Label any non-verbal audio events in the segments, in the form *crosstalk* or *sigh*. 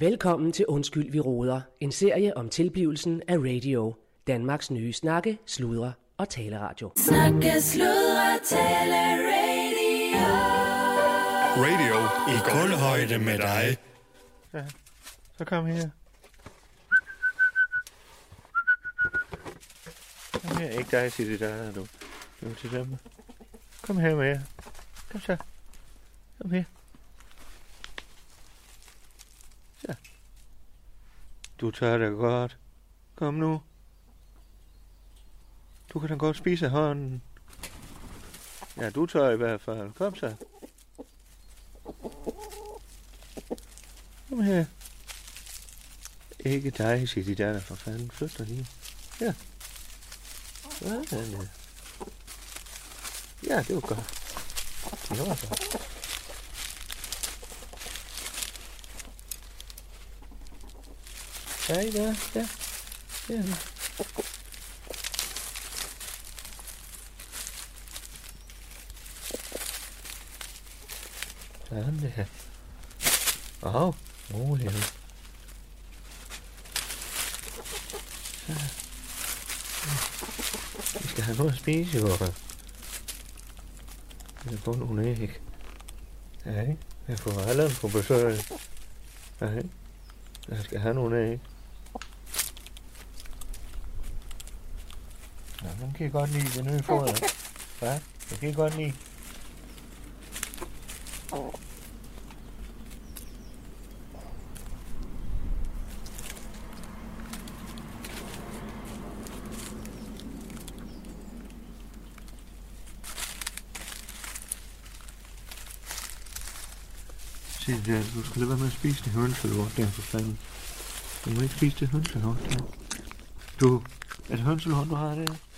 Velkommen til Undskyld, vi råder. En serie om tilblivelsen af radio. Danmarks nye snakke, sludre og taleradio. Snakke, sludre, tale, radio. Radio i kulhøjde med dig. Så kom her. Kom her. Ikke dig, Sissy, der er du. Du er til dem. Kom her med jer. Kom så. Kom her. Du tør det godt. Kom nu. Du kan da godt spise af hånden. Ja, du tør i hvert fald. Kom så. Kom her. Ikke dig, siger de der, for fanden. Flyt dig lige. Ja. Sådan. Ja, det var godt. Det var godt. Ja, ja, ja. Ja. Sådan der. Åh, rolig nu. Vi skal have noget at spise, jo. Jeg får nogle æg. Ja, ikke? Jeg får Allan på besøg. Ja, ikke? Jeg skal have nogle æg. Ja, den kan jeg godt lide, den nye foder. Ja, det kan jeg godt lide. Sig det der, du skal lade være med at spise det hønselort der for fanden. Du må ikke spise det hønselort der. Du, er det hønselort, du har der?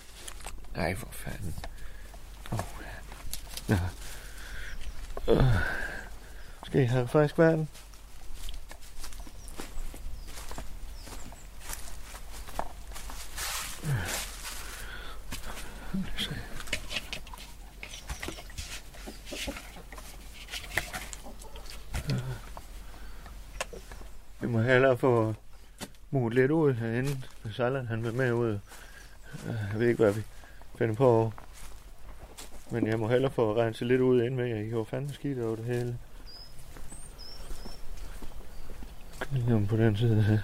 Nej, hvor fanden. Oh, ja. ja. Øh. Skal I have frisk vand? Vi må hellere få mulet lidt ud herinde. Hvis Allan han vil med ud. Jeg ved ikke, hvad vi finder på. Men jeg må hellere få renset lidt ud inden med kan jo fandme skidt over det hele. Om på den side her.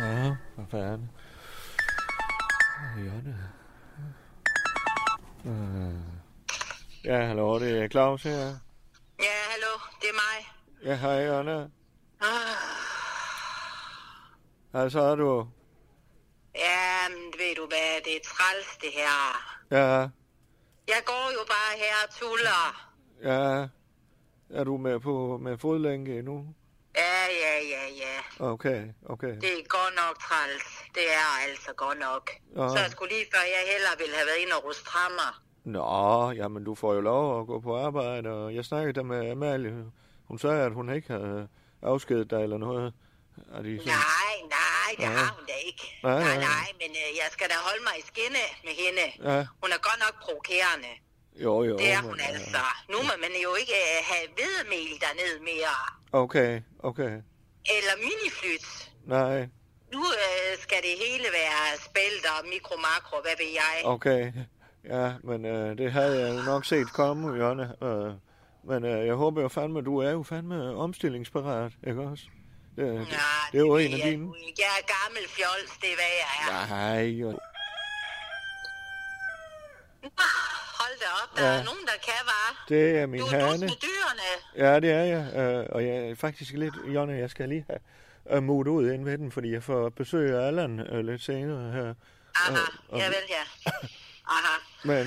Ja, hvad fanden. Jonna. Øh. Ja, hallo, det er Claus her. Ja, hallo, det er mig. Ja, hej, Jonna. Ah, Hvad så er du? ja, men ved du hvad, det er træls det her. Ja, Jeg går jo bare her og tuller. ja. Er du med på med fodlænke endnu? Ja, ja, ja, ja. Okay, okay. Det er godt nok træls. Det er altså godt nok. Ja. Så jeg skulle lige før, jeg hellere ville have været inde og ruste trammer. Nå, jamen du får jo lov at gå på arbejde, og jeg snakkede der med Amalie. Hun sagde, at hun ikke havde afskedet dig eller noget. Er de sådan... Nej, nej, det Ja. har hun da ikke. Nej, Nej, nej. nej, men øh, jeg skal da holde mig i skinne med hende. Ja, Hun er godt nok provokerende. jo, jo. Det er men, hun øh, altså. Nu må man jo ikke øh, have hvedemel dernede mere. Okay, okay. Eller miniflyt. Nej, Nu øh, skal det hele være spælter, mikro, makro, hvad ved jeg. okay. Ja, men øh, det havde jeg jo nok set komme, Jonna. Øh, men øh, jeg håber jo fandme, du er jo fandme omstillingsparat, ikke også? Det, det, Ja, det er jo en af jeg dine. Jeg er gammel fjols, det er hvad jeg er. Nej, jo. Hold da op, der Ja. er nogen, der kan, var. Det er min Du er dus hane. med dyrene. Ja, det er jeg. Øh, og jeg er faktisk lidt, Jonna, jeg skal lige have øh, modet ud ind ved den, fordi jeg får besøg af Allan øh, lidt senere her. Aha, og- ja vel, ja. Aha. Men,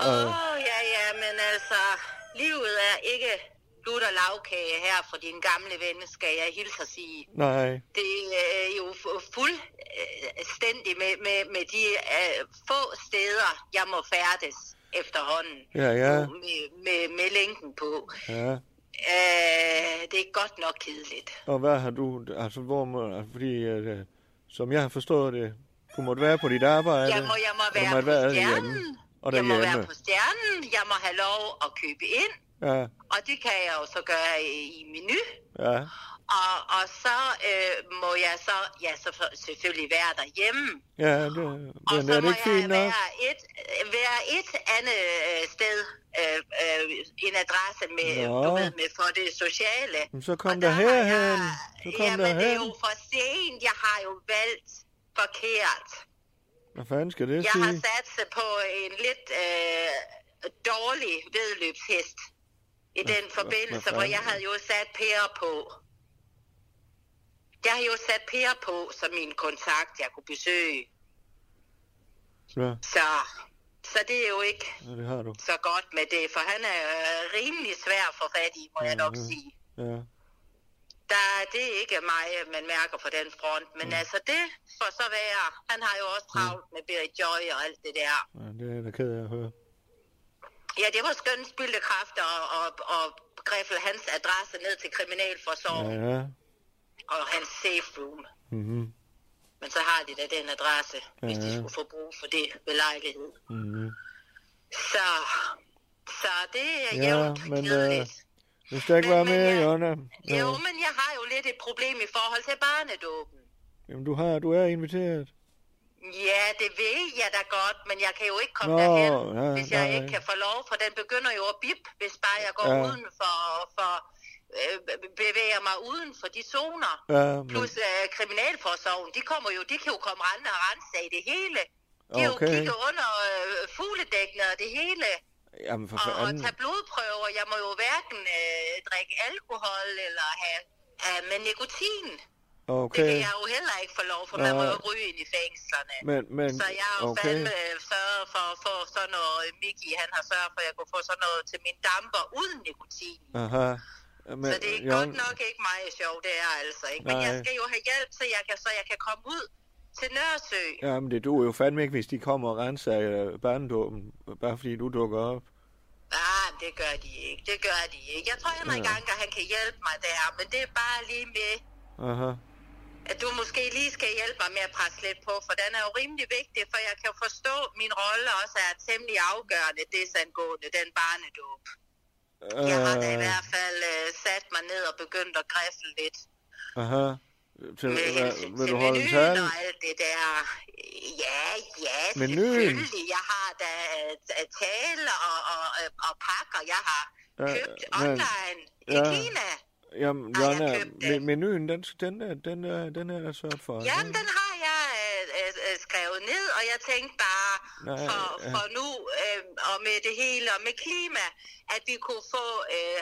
Åh, øh, oh, ja, ja, men altså, livet er ikke lutter lavkage her for din gamle ven, skal jeg hilse at sige. nej, Det er jo fu- fuldstændig med, med, med de uh, få steder, jeg må færdes efterhånden. Ja, ja. Med, med, med lænken på. ja. Uh, det er godt nok kedeligt. Og hvad har du, altså hvor må, altså, fordi, øh, som jeg har forstået det, du måtte være på dit arbejde. Jeg må, jeg må og du være på være stjernen. hjemme. Og jeg må derhjemme. være på stjernen. Jeg må have lov at købe ind. Ja, Og det kan jeg jo så gøre i, menu. Ja, Og, og så øh, må jeg så, ja, så for, selvfølgelig være derhjemme. ja, det, Og men så er det må ikke jeg nok? være et, være et andet øh, sted, øh, øh, en adresse med, Nå. du ved, med for det sociale. Men så kom Og der har herhen. jeg- Så kom jamen, der det er jo for sent. Jeg har jo valgt forkert. Hvad fanden skal det Jeg har sige? sat sig på en lidt øh, dårlig vedløbshest i den forbindelse, hvor jeg havde jo sat Per på. Jeg har jo sat Per på som min kontakt, jeg kunne besøge. Ja, Så, så det er jo ikke ja, det har du. så godt med det, for han er øh, rimelig svær at få fat i, må jeg nok Mhm. sige. Ja, Der, det er ikke mig, man mærker på den front, men altså det får så være. Han har jo også travlt med Berit Joy og alt det der. ja det er jeg da ked af at høre. Ja, det var skønt spildte kræfter og, og, og griffel hans adresse ned til Kriminalforsorgen Ja, ja. ja. og hans safe room. Mhm. Men så har de da den adresse, hvis de Ja. skulle få brug for det ved lejlighed. Mhm. Så, så det er Ja, jævnt men, kedeligt. Du skal ikke Men- være med, jeg- Jonna. Ja. Jo, men jeg har jo lidt et problem i forhold til barnedåben. Jamen, du, har, du er inviteret. Ja, det ved jeg da godt, men jeg kan jo ikke komme Nå, derhen, ja, hvis jeg nej. ikke kan få lov, for den begynder jo at bip, hvis bare jeg går Ja. uden for, for øh, bevæger mig uden for de zoner. Ja, men, Plus øh, kriminalforsorgen, de kommer jo, de kan jo komme rende og rense af det hele. De Okay. jo kigge under øh, fugledækkene og det hele. jamen for Og, og fanden. tage blodprøver. Jeg må jo hverken øh, drikke alkohol eller have, have med nikotin. Det kan Okay, jeg jo heller ikke få lov for. Man må jo ryge ind i fængslerne. men, men, Så jeg har jo okay. fandme sørget for at få sådan noget, Miki han har sørget for, at jeg kunne få sådan noget til min damper uden nikotin. Aha. Men, så det er Jon- godt nok ikke meget sjovt, det er altså ikke. Men Nej. jeg skal jo have hjælp, så jeg kan, så jeg kan komme ud til Nørresø. Jamen, det duer jo fandme ikke, hvis de kommer og renser øh, barndåben, bare fordi du dukker op. Ah, det gør de ikke. Det gør de ikke. Jeg tror, Henrik ja. Anker, han kan hjælpe mig der, men det er bare lige med, Aha. At du måske lige skal hjælpe mig med at presse lidt på, for den er jo rimelig vigtig, for jeg kan jo forstå, at min rolle også er temmelig afgørende, desangående den barnedåb. Jeg har da i Øh, hvert fald øh, sat mig ned og begyndt at græfle lidt Aha. Til, med hensyn vil til du holde en menuen og alt det der. Ja, ja, Menuen? selvfølgelig. Jeg har da øh, tale og, og, og, og pakker, jeg har Ja, købt men- online i ja. Kina. Jamen, Har jeg Jonna, købt menuen, den, den, er, den, er, den er der sørget for. Jamen, den har jeg øh, øh, øh, skrevet ned, og jeg tænkte bare Nej, for, ja. for nu, øh, og med det hele, og med klima, at vi kunne få øh,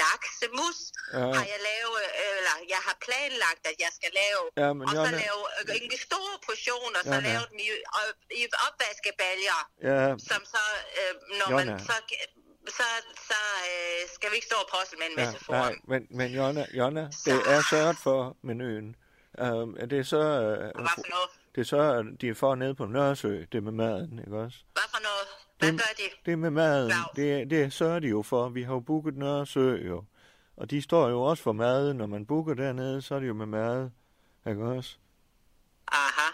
laksemus, Ja. har jeg lavet, øh, eller jeg har planlagt, at jeg skal lave, Ja, men og så Jonna- lave øh, en store portioner, så Jonna. lave dem i, og- i opvaskebaljer, Ja, som så, øh, når Jonna. man så, så, så øh, skal vi ikke stå og poste med en ja, masse nej, men, men Jonna, Jonna, det er sørget for menuen. Um, det er så, uh, Hvad for noget? det er så, at de får nede på Nørresø, det med maden, ikke også? Hvad for noget? Hvad Det- gør de? Det med maden, Claus. det, det sørger de jo for. Vi har jo booket Nørresø jo. Og de står jo også for mad. Når man booker dernede, så er det jo med mad. Ikke også? Aha.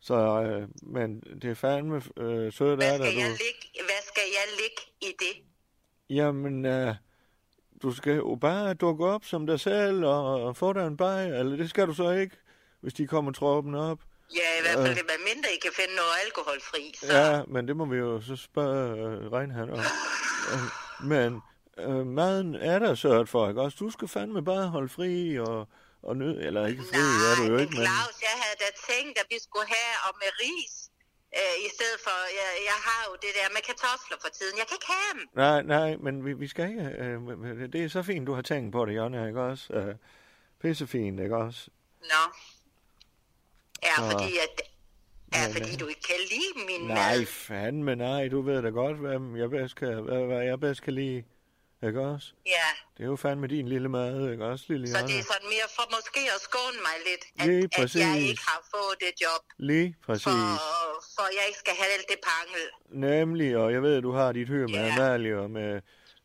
Så, øh, men det er fandme øh, sødt af dig, hvad skal jeg ligge i det? Jamen, øh, du skal jo bare dukke op som dig selv og, få dig en bajer. Eller det skal du så ikke, hvis de kommer troppen op. Ja, i hvert fald, Øh. det er mindre, I kan finde noget alkoholfri. Så. Ja, men det må vi jo så spørge øh, Reinhard om. Øh, men øh, maden er der sørget for, ikke også? Du skal fandme bare holde fri og, og nød... Eller ikke fri, Nej, er du jo ikke, men... Claus, jeg havde da tænkt, at vi skulle have og med ris. Øh, I stedet for, jeg, jeg har jo det der med kartofler for tiden. Jeg kan ikke have dem. Nej, nej, men vi, vi skal ikke... Øh, det er så fint, du har tænkt på det, Jonna, ikke også? Øh, pissefint, ikke også? Nå. Ja, fordi at... Ja, Men, fordi øh, du ikke kan lide min Nej, mad. fandme nej. Du ved da godt, hvad jeg bedst kan, hvad, hvad jeg bedst kan lide. Ikke også? Ja, Det er jo fandme din lille mad, ikke også, lille så det er sådan mere for måske at skåne mig lidt, at, Lige at jeg præcis. ikke har fået det job, Lige præcis. for, for jeg ikke skal have alt det pangel. Nemlig, og jeg ved, at du har dit hyr med Ja. Amalie og med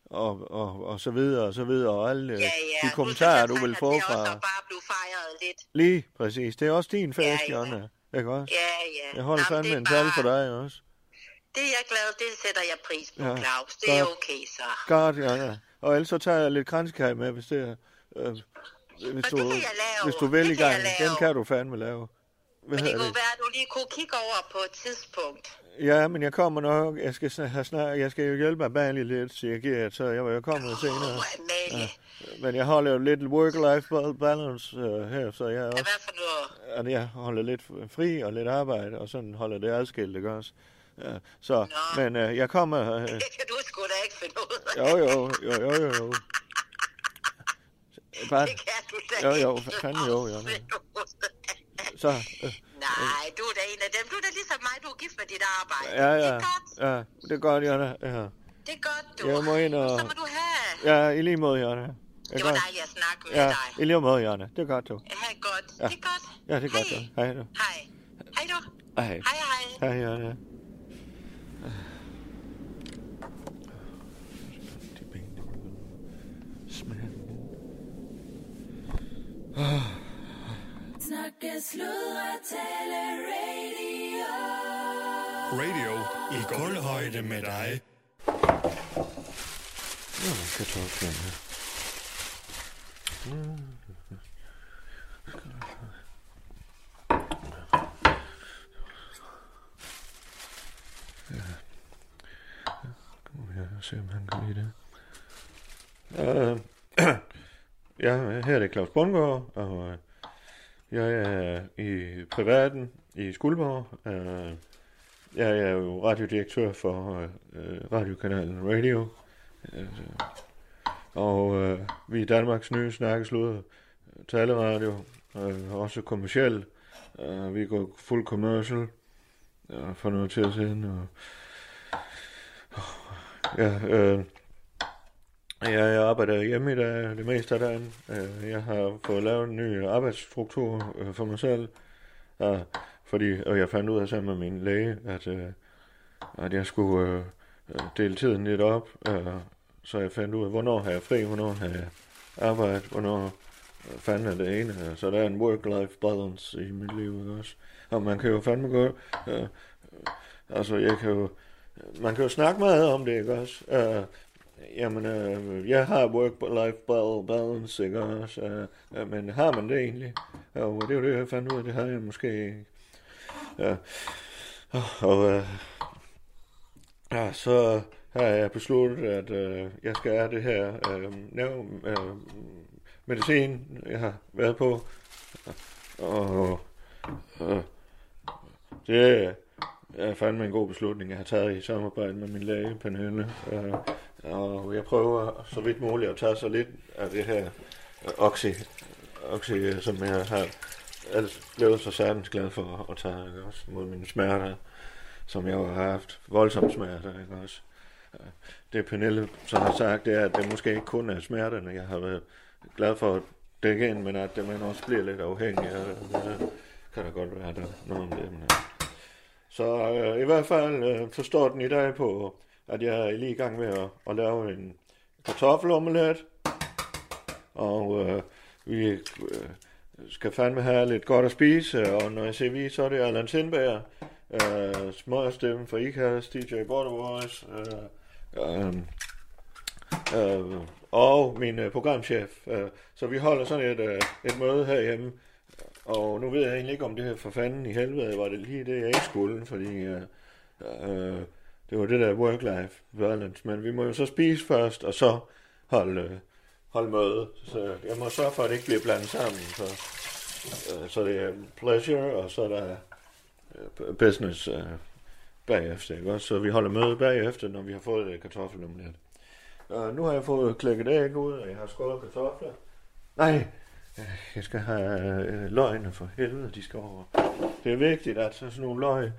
og, og, og så videre og så videre, og alle Ja, ja. de kommentarer, du jeg, vil at få Det også fra... at bare blive fejret lidt. Lige præcis. Det er også din fest, Ja, ja. Jonna. Ikke også? Ja, ja. Jeg holder Nå, fandme det er en tal for bare- dig også. Det er jeg glad, det sætter jeg pris på, Ja, ja, Claus. Det er godt. okay, så. Godt, Jonna. Og ellers så tager jeg lidt kransekage med, hvis det er... Øh, hvis, Og du, det kan jeg lave. hvis du vil Det i gang, den kan du fandme lave. Hvad Men det kunne det? være, at du lige kunne kigge over på et tidspunkt. Ja, men jeg kommer nok. Jeg skal, have snak, jeg skal jo hjælpe Amalie lidt, jeg giver, så jeg vil jo komme senere. Åh, Amalie. Men jeg holder jo lidt work-life balance uh, her, så jeg er også, Hvad for noget? at jeg holder lidt fri og lidt arbejde, og sådan holder det adskilt, ikke også? Ja, så, Nå. men uh, jeg kommer... Uh, *laughs* Det kan du sgu da ikke finde ud af. jo, jo, jo, jo, jo, jo. *laughs* Bare, Det kan du da Jo, jo, ikke fanden jo, jo. *laughs* finde ud af. Så, uh, Nej, du er da en af dem. Du er da ligesom mig, du er gift med dit arbejde. ja, Det ja, er godt. ja, det er godt, Jonna. Ja, Det er godt, du. Jeg må ind og- Så må du have. ja i lige måde, Jonna. Det var dejligt at snakke med Ja, dig. i lige måde, Jonna. Det er godt, du. Det godt. Ja. Det er godt. Ja, det er godt, Hej. du. Hej, du. Hej. Hej du. Hej. Hej, hej. Hej, Jonna. De Snakke, sludre, tale, radio. Radio i kulhøjde med dig. Ja, kartofler her. Ja. Kom her og se, om han kan lide det. Uh, *clears throat* ja, her er det Claus Bundgaard, og øh, jeg er i privaten i Skuldborg. Uh, jeg er jo radiodirektør for uh, radiokanalen Radio. Uh, og øh, vi er Danmarks nye snakkeslod taleradio, øh, også kommersiel. Øh, vi går fuld commercial øh, for noget tid siden. Og, ja, øh, ja, jeg arbejder hjemme i dag det meste af dagen. Øh, jeg har fået lavet en ny arbejdsstruktur øh, for mig selv. Og, fordi, og jeg fandt ud af sammen med min læge, at, øh, at jeg skulle dele tiden lidt op. Så jeg fandt ud af, hvornår har jeg fri, hvornår har jeg arbejde, hvornår fanden er det ene. Så der er en work-life balance i mit liv, også? Og man kan jo fandme godt, øh, altså jeg kan jo, man kan jo snakke meget om det, ikke også? Øh, jamen, øh, jeg har work-life balance, ikke også? Øh, men har man det egentlig? Og det er jo det, jeg fandt ud af, det har jeg måske ikke. Ja. Og øh, ja, så har jeg besluttet, at øh, jeg skal have det her øh, næv, øh, medicin, jeg har været på. Og øh, det er fandme en god beslutning, jeg har taget i samarbejde med min læge, Pernille. Øh, og jeg prøver så vidt muligt at tage så lidt af det her øh, oxy, oxy, som jeg har altså blevet så særligt glad for at tage, ikke også, mod mine smerter, som jeg har haft voldsomme smerter, ikke også det Pernille så har sagt, det er, at det måske ikke kun er smerterne, jeg har været glad for at dække ind, men at det man også bliver lidt afhængig af det. Kan da godt være, der er noget om det. Men. Øh, så øh, i hvert fald øh, forstår den i dag på, at jeg er lige i gang med at, at lave en kartoffelomelet, og øh, vi øh, skal fandme have lidt godt at spise, og når jeg siger vi, så er det Allan Sindberg, øh, smøgerstemme for Ikas, DJ Border Boys, øh, øh, øh, og min øh, programchef. Øh, så vi holder sådan et, øh, et møde herhjemme, og nu ved jeg egentlig ikke, om det her for fanden i helvede var det lige det, jeg ikke skulle, fordi øh, øh, det var det der work-life balance, men vi må jo så spise først, og så holde, holde møde. Så jeg må sørge for, at det ikke bliver blandet sammen. Så, øh, så det er pleasure, og så er der øh, business øh, bagefter. Ikke? også? Så vi holder møde bagefter, når vi har fået det kartoffelomelet. Og nu har jeg fået klækket æg ud, og jeg har skåret kartofler. Nej, jeg skal have øh, løgene for helvede, de skal over. Det er vigtigt, at sådan nogle løg,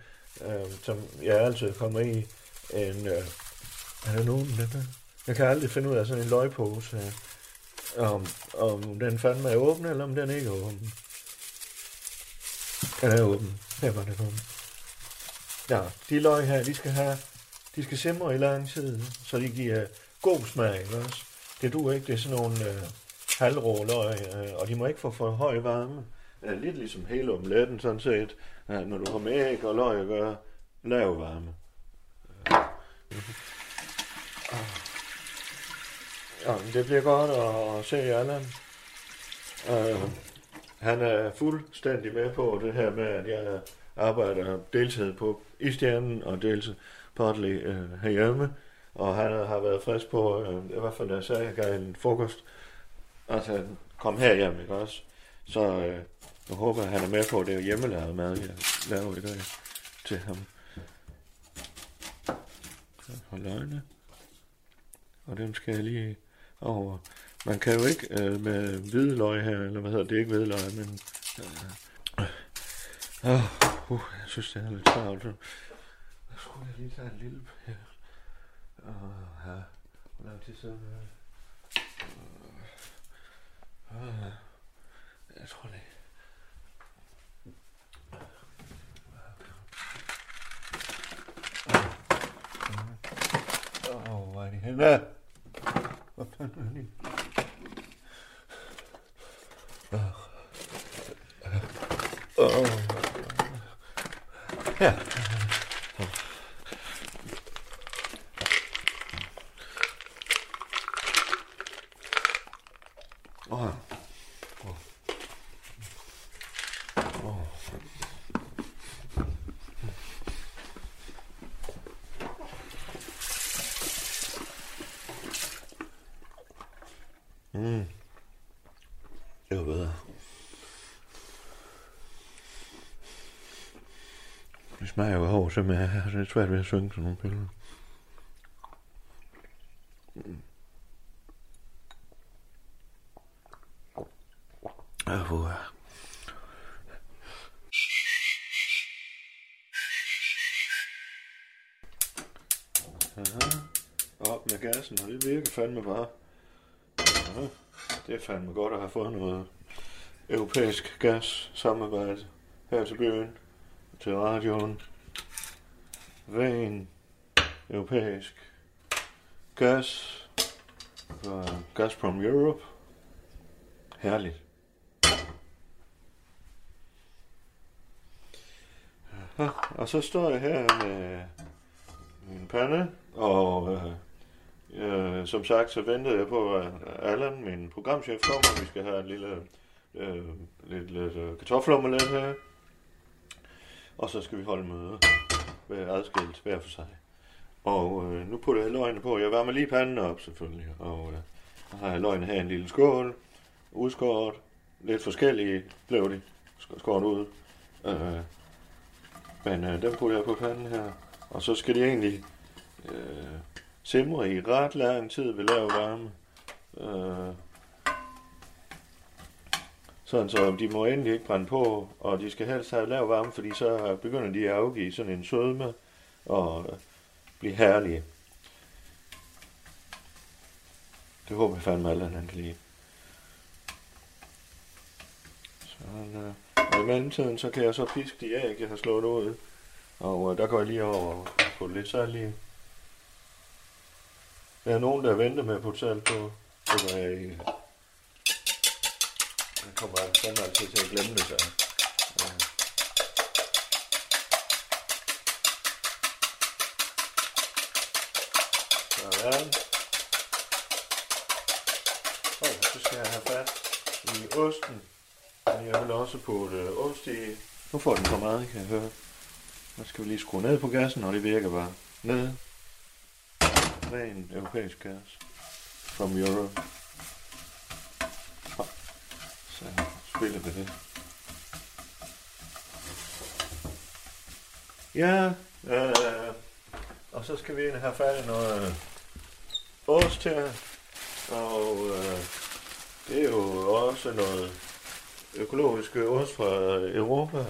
øh, som jeg altid kommer i, en, øh, er der nogen, den der? Jeg kan aldrig finde ud af sådan en løgpose, øh, om, om den fandme er åben, eller om den ikke er åben. Den er åben. Her var det åben. Ja, de løg her, de skal have, de skal simre i lang tid, så de giver god smag, ikke også? Det du ikke, det er sådan nogle øh, halvråløg, øh, og de må ikke få for høj varme. Øh, lidt ligesom hele omletten sådan set. Øh, når du har med æg og løg at gøre, lav varme. Øh. Ja, det bliver godt at, se Allan. Uh, han er fuldstændig med på det her med, at jeg arbejder deltid på Istjernen og deltid partly uh, øh, herhjemme. Og han har været frisk på, i hvert fald da jeg sagde, at jeg gav en frokost. Altså, kom her hjem, ikke også? Så øh, jeg håber, at han er med på, at det er hjemmelavet mad, jeg laver i dag til ham. Hold øjne. Og dem skal jeg lige over. Man kan jo ikke øh, med hvidløg her, eller hvad hedder det, det er ikke hvidløg, men... Øh, øh, uh, jeg synes, det er lidt travlt. så Jeg jeg lige tage en lille her. Og her. Hvor lang tid siden? Øh, øh, jeg tror det. Åh, oh, hvor er de henne? Hvor fanden er de? Åh. Ja. Åh. Åh. Åh. Mm. Det var bedre. Det smager jo hårdt, som jeg har lidt svært ved at synge sådan nogle billeder. Mm. Hvor er Op med gassen, og det virker fandme bare. Aha. det er fandme godt at have fået noget europæisk gas samarbejde her til byen, til radioen. Ren europæisk gas fra Gazprom Europe. Herligt. Ja, og så står jeg her med min pande, og øh, Øh, som sagt, så ventede jeg på, at Allan, min programchef, kommer. Vi skal have en lille, øh, lidt, lidt øh, kartoffelomelet her. Og så skal vi holde møde være adskilt hver for sig. Og øh, nu putter jeg løgene på. Jeg varmer lige panden op, selvfølgelig. Og øh, så har jeg løgene her i en lille skål. Udskåret. Lidt forskellige blev de skåret ud. Øh, men øh, dem putter jeg på panden her. Og så skal de egentlig... Øh, simre i ret lang tid ved lav varme. Øh, sådan så de må endelig ikke brænde på, og de skal helst have lav varme, fordi så begynder de at afgive sådan en sødme og blive herlige. Det håber jeg fandme alle, han kan lide. Sådan, der. Og i mellemtiden, så kan jeg så piske de æg, jeg har slået ud. Og øh, der går jeg lige over og får lidt salt i. Der er nogen, der venter med at putte salt på. Det var jeg ikke. Jeg kommer fandme altid til at glemme det, så. Ja. Sådan. Og så skal jeg have fat i osten. Og jeg vil også putte øh, ost i. Nu får den for meget, kan jeg høre. Nu skal vi lige skrue ned på gassen, og det virker bare. Ned ren europæisk gas from Europe. Så spille vi det. Ja, øh, og så skal vi ind have fat i noget øh, ost her. Og øh, det er jo også noget økologisk ost fra Europa.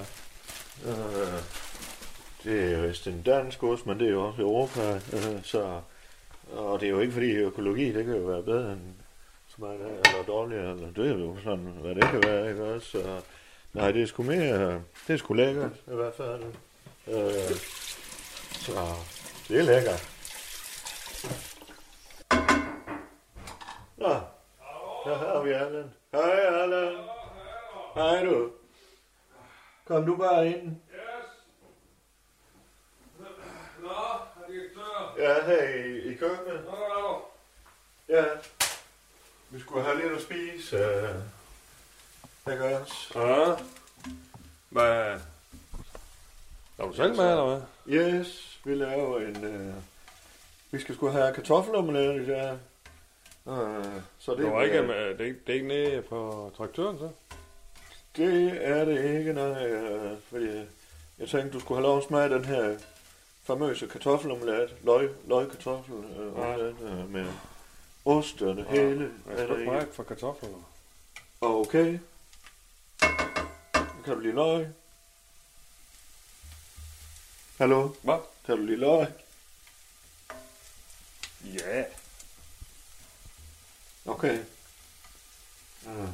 Øh, det er jo vist en dansk ost, men det er jo også Europa, øh, så og det er jo ikke fordi økologi, det kan jo være bedre end smart eller dårligere, eller det er jo sådan, hvad det kan være, ikke også? Så, nej, det er sgu mere, det er sgu lækkert, i hvert fald. Øh, så det er lækkert. Nå, der har vi Allan. Hej Allan. Hej du. Kom du bare ind. Nå, er direktør. Ja, her i, køkkenet. Nå, Ja. Vi skulle have lidt at spise. Uh, ikke også? Ja. Hvad? Er du selv med, eller hvad? Yes, vi laver en... Uh, vi skal sgu have kartoffelomelette der. Uh, så det, Det, var er- ikke, med, det, er ikke- det er ikke nede på traktøren, så? Det er det ikke, nej. Uh, fordi jeg tænkte, du skulle have lov at smage den her famøse kartoffelomelet. Løg, løgkartoffel uh, Ja. omelet, uh, med ost og det hele. Jeg skal ikke meget for kartoflerne. Okay. Kan du lide løg? Hallo? Hvad? Kan du lide løg? Ja. Okay. Uh,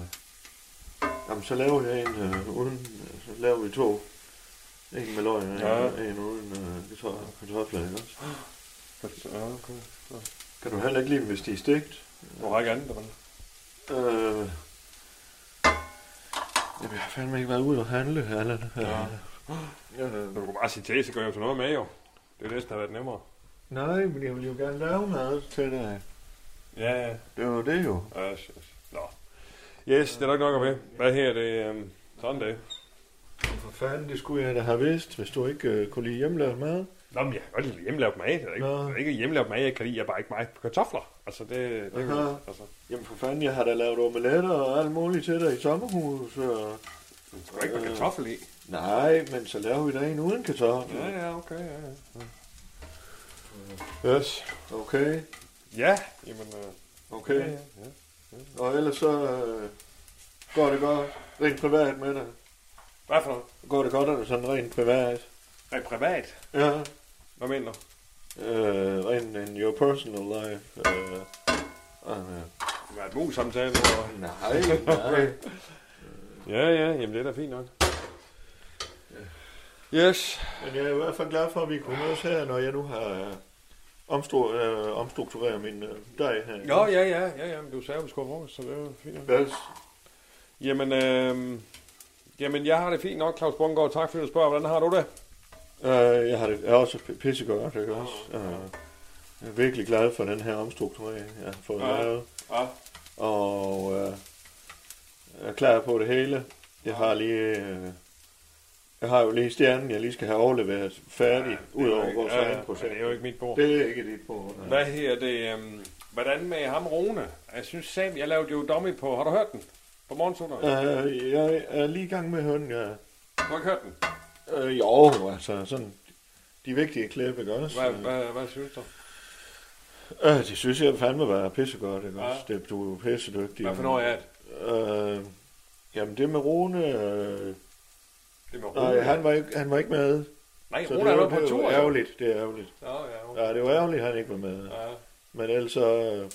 jamen, så laver jeg en uh, uden... Så laver vi to. En med løg og en, Ja. en uden uh, kartofler, ikke også? Ja, okay. Kan du heller ikke lide dem, hvis de er stegt? Du har ikke andet, eller? Øh, jamen, jeg har fandme ikke været ude og handle, Allan. Ja. Øh, Du kan bare sige til, så gør jeg jo sådan noget med, jo. Det er næsten have været nemmere. nej, men jeg vil jo gerne lave mad til dig. Ja, ja. Det var det jo. Yes, yes. Nå. Yes, det er nok nok at. Hvad her, det er um, sådan det. For fanden, det skulle jeg da have vidst, hvis du ikke øh, kunne lide hjemmelavet mad. Nå, men jeg kan godt lide hjemmelavet mad. Det er ikke, det er ikke hjemmelavet mad, jeg kan lide. Jeg er bare ikke meget på kartofler. Altså, det, det Aha. altså. Jamen for fanden, jeg har da lavet omeletter og alt muligt til dig i sommerhus. Og... Du skal ikke have kartoffel i. Nej, men så laver vi da en uden kartoffel. Ja, ja, okay, ja, ja. Yes. Okay, Ja, jamen, uh, okay. ja, ja, ja. Og ellers så øh, går det godt rent privat med dig. Hvad for noget? Går det godt, det sådan rent privat? Rent privat? Ja, Hvad mener du? øh, rent in your personal life. Øh, øh, Hvad er et mus-samtale? eller hvad? nej, nej. Ja, ja, jamen det er da fint nok. Yes. Men jeg er i hvert fald glad for, at vi kunne mødes her, når jeg nu har øh, omstru- øh, omstruktureret min øh, dej her. Nå, ja, ja, ja, ja, men du sagde, at vi skulle have så det er jo fint. Yes. Jamen, øh, jamen, jeg har det fint nok, Claus Bungård. Tak fordi du spørger. Hvordan har du det? Øh, jeg har det jeg er også pissegodt, ikke også? Øh, jeg er virkelig glad for den her omstrukturering, jeg har fået Ja. lavet. Ja. Og øh, jeg er klar på det hele. Jeg har lige... Øh, jeg har jo lige stjernen, jeg lige skal have overleveret færdig, ud over vores ja, egen ja, projekt. men det er jo ikke mit bord. Det er ikke dit bord. nej. Hvad her det? Um, hvordan med ham Rune? Jeg synes Sam, jeg lavede jo dummy på. Har du hørt den? På morgensutteren? Øh, jeg er lige i gang med høn, ja. Du har ikke hørt den? Øh, jo, altså sådan... De vigtige klip, ikke også? Hvad, hvad, hvad synes du? Øh, det synes jeg fandme var pissegodt, ikke Ja. også? Det, du er jo pissedygtig. Hvad for noget er det? Øh, jamen det med Rune... Øh, Det med Rune? nej, han var, ikke, han var ikke med. Nej, Så Rune det er var, med på det var tur. ærgerligt, det er ærgerligt. Ja, ja, okay. Ja, det var ærgerligt, han ikke var med. ja. Men ellers så øh,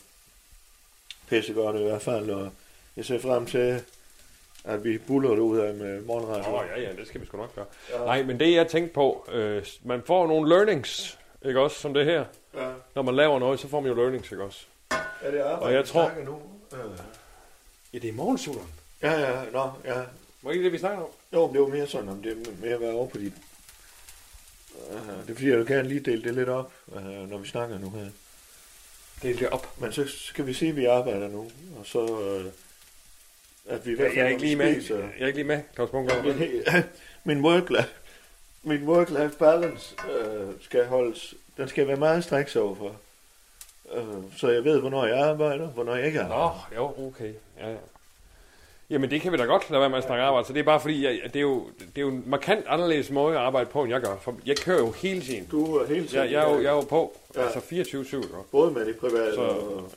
pissegodt i hvert fald, og jeg ser frem til, at vi buller det ud af med morgenradio. Nå, ja, ja, det skal vi sgu nok gøre. Ja. Nej, men det jeg tænkte på, øh, man får nogle learnings, ikke også, som det her. Ja. Når man laver noget, så får man jo learnings, ikke også? Er det arbejde, Og jeg tror- nu? Øh. Ja, det er morgensutteren. Ja, ja, nå, ja. Var ikke det, vi snakker om? Jo, men det var mere sådan, om det er mere at være over på dit... Uh, det er fordi, jeg vil gerne lige dele det lidt op, uh, når vi snakker nu her. Det er det op. Men så skal vi sige, at vi arbejder nu, og så... Uh, at vi i hvert Jeg, jeg er ikke lige med. spiser- Jeg er ikke lige med, Claus Bungård. *laughs* min work-life, min work-life balance øh, skal holdes, den skal være meget striks overfor. Øh, så jeg ved, hvornår jeg arbejder, hvornår jeg ikke Nå, arbejder. jo, okay. Ja, ja. Jamen, det kan vi da godt lade være med at snakke arbejde. Så det er bare fordi, jeg, det, er jo, det er jo en markant anderledes måde at arbejde på, end jeg gør. For jeg kører jo hele tiden. Du er hele tiden, Jeg, jeg, er, jo, jeg er jo på. Ja. Altså 24-7. jo. både med det private Så- og,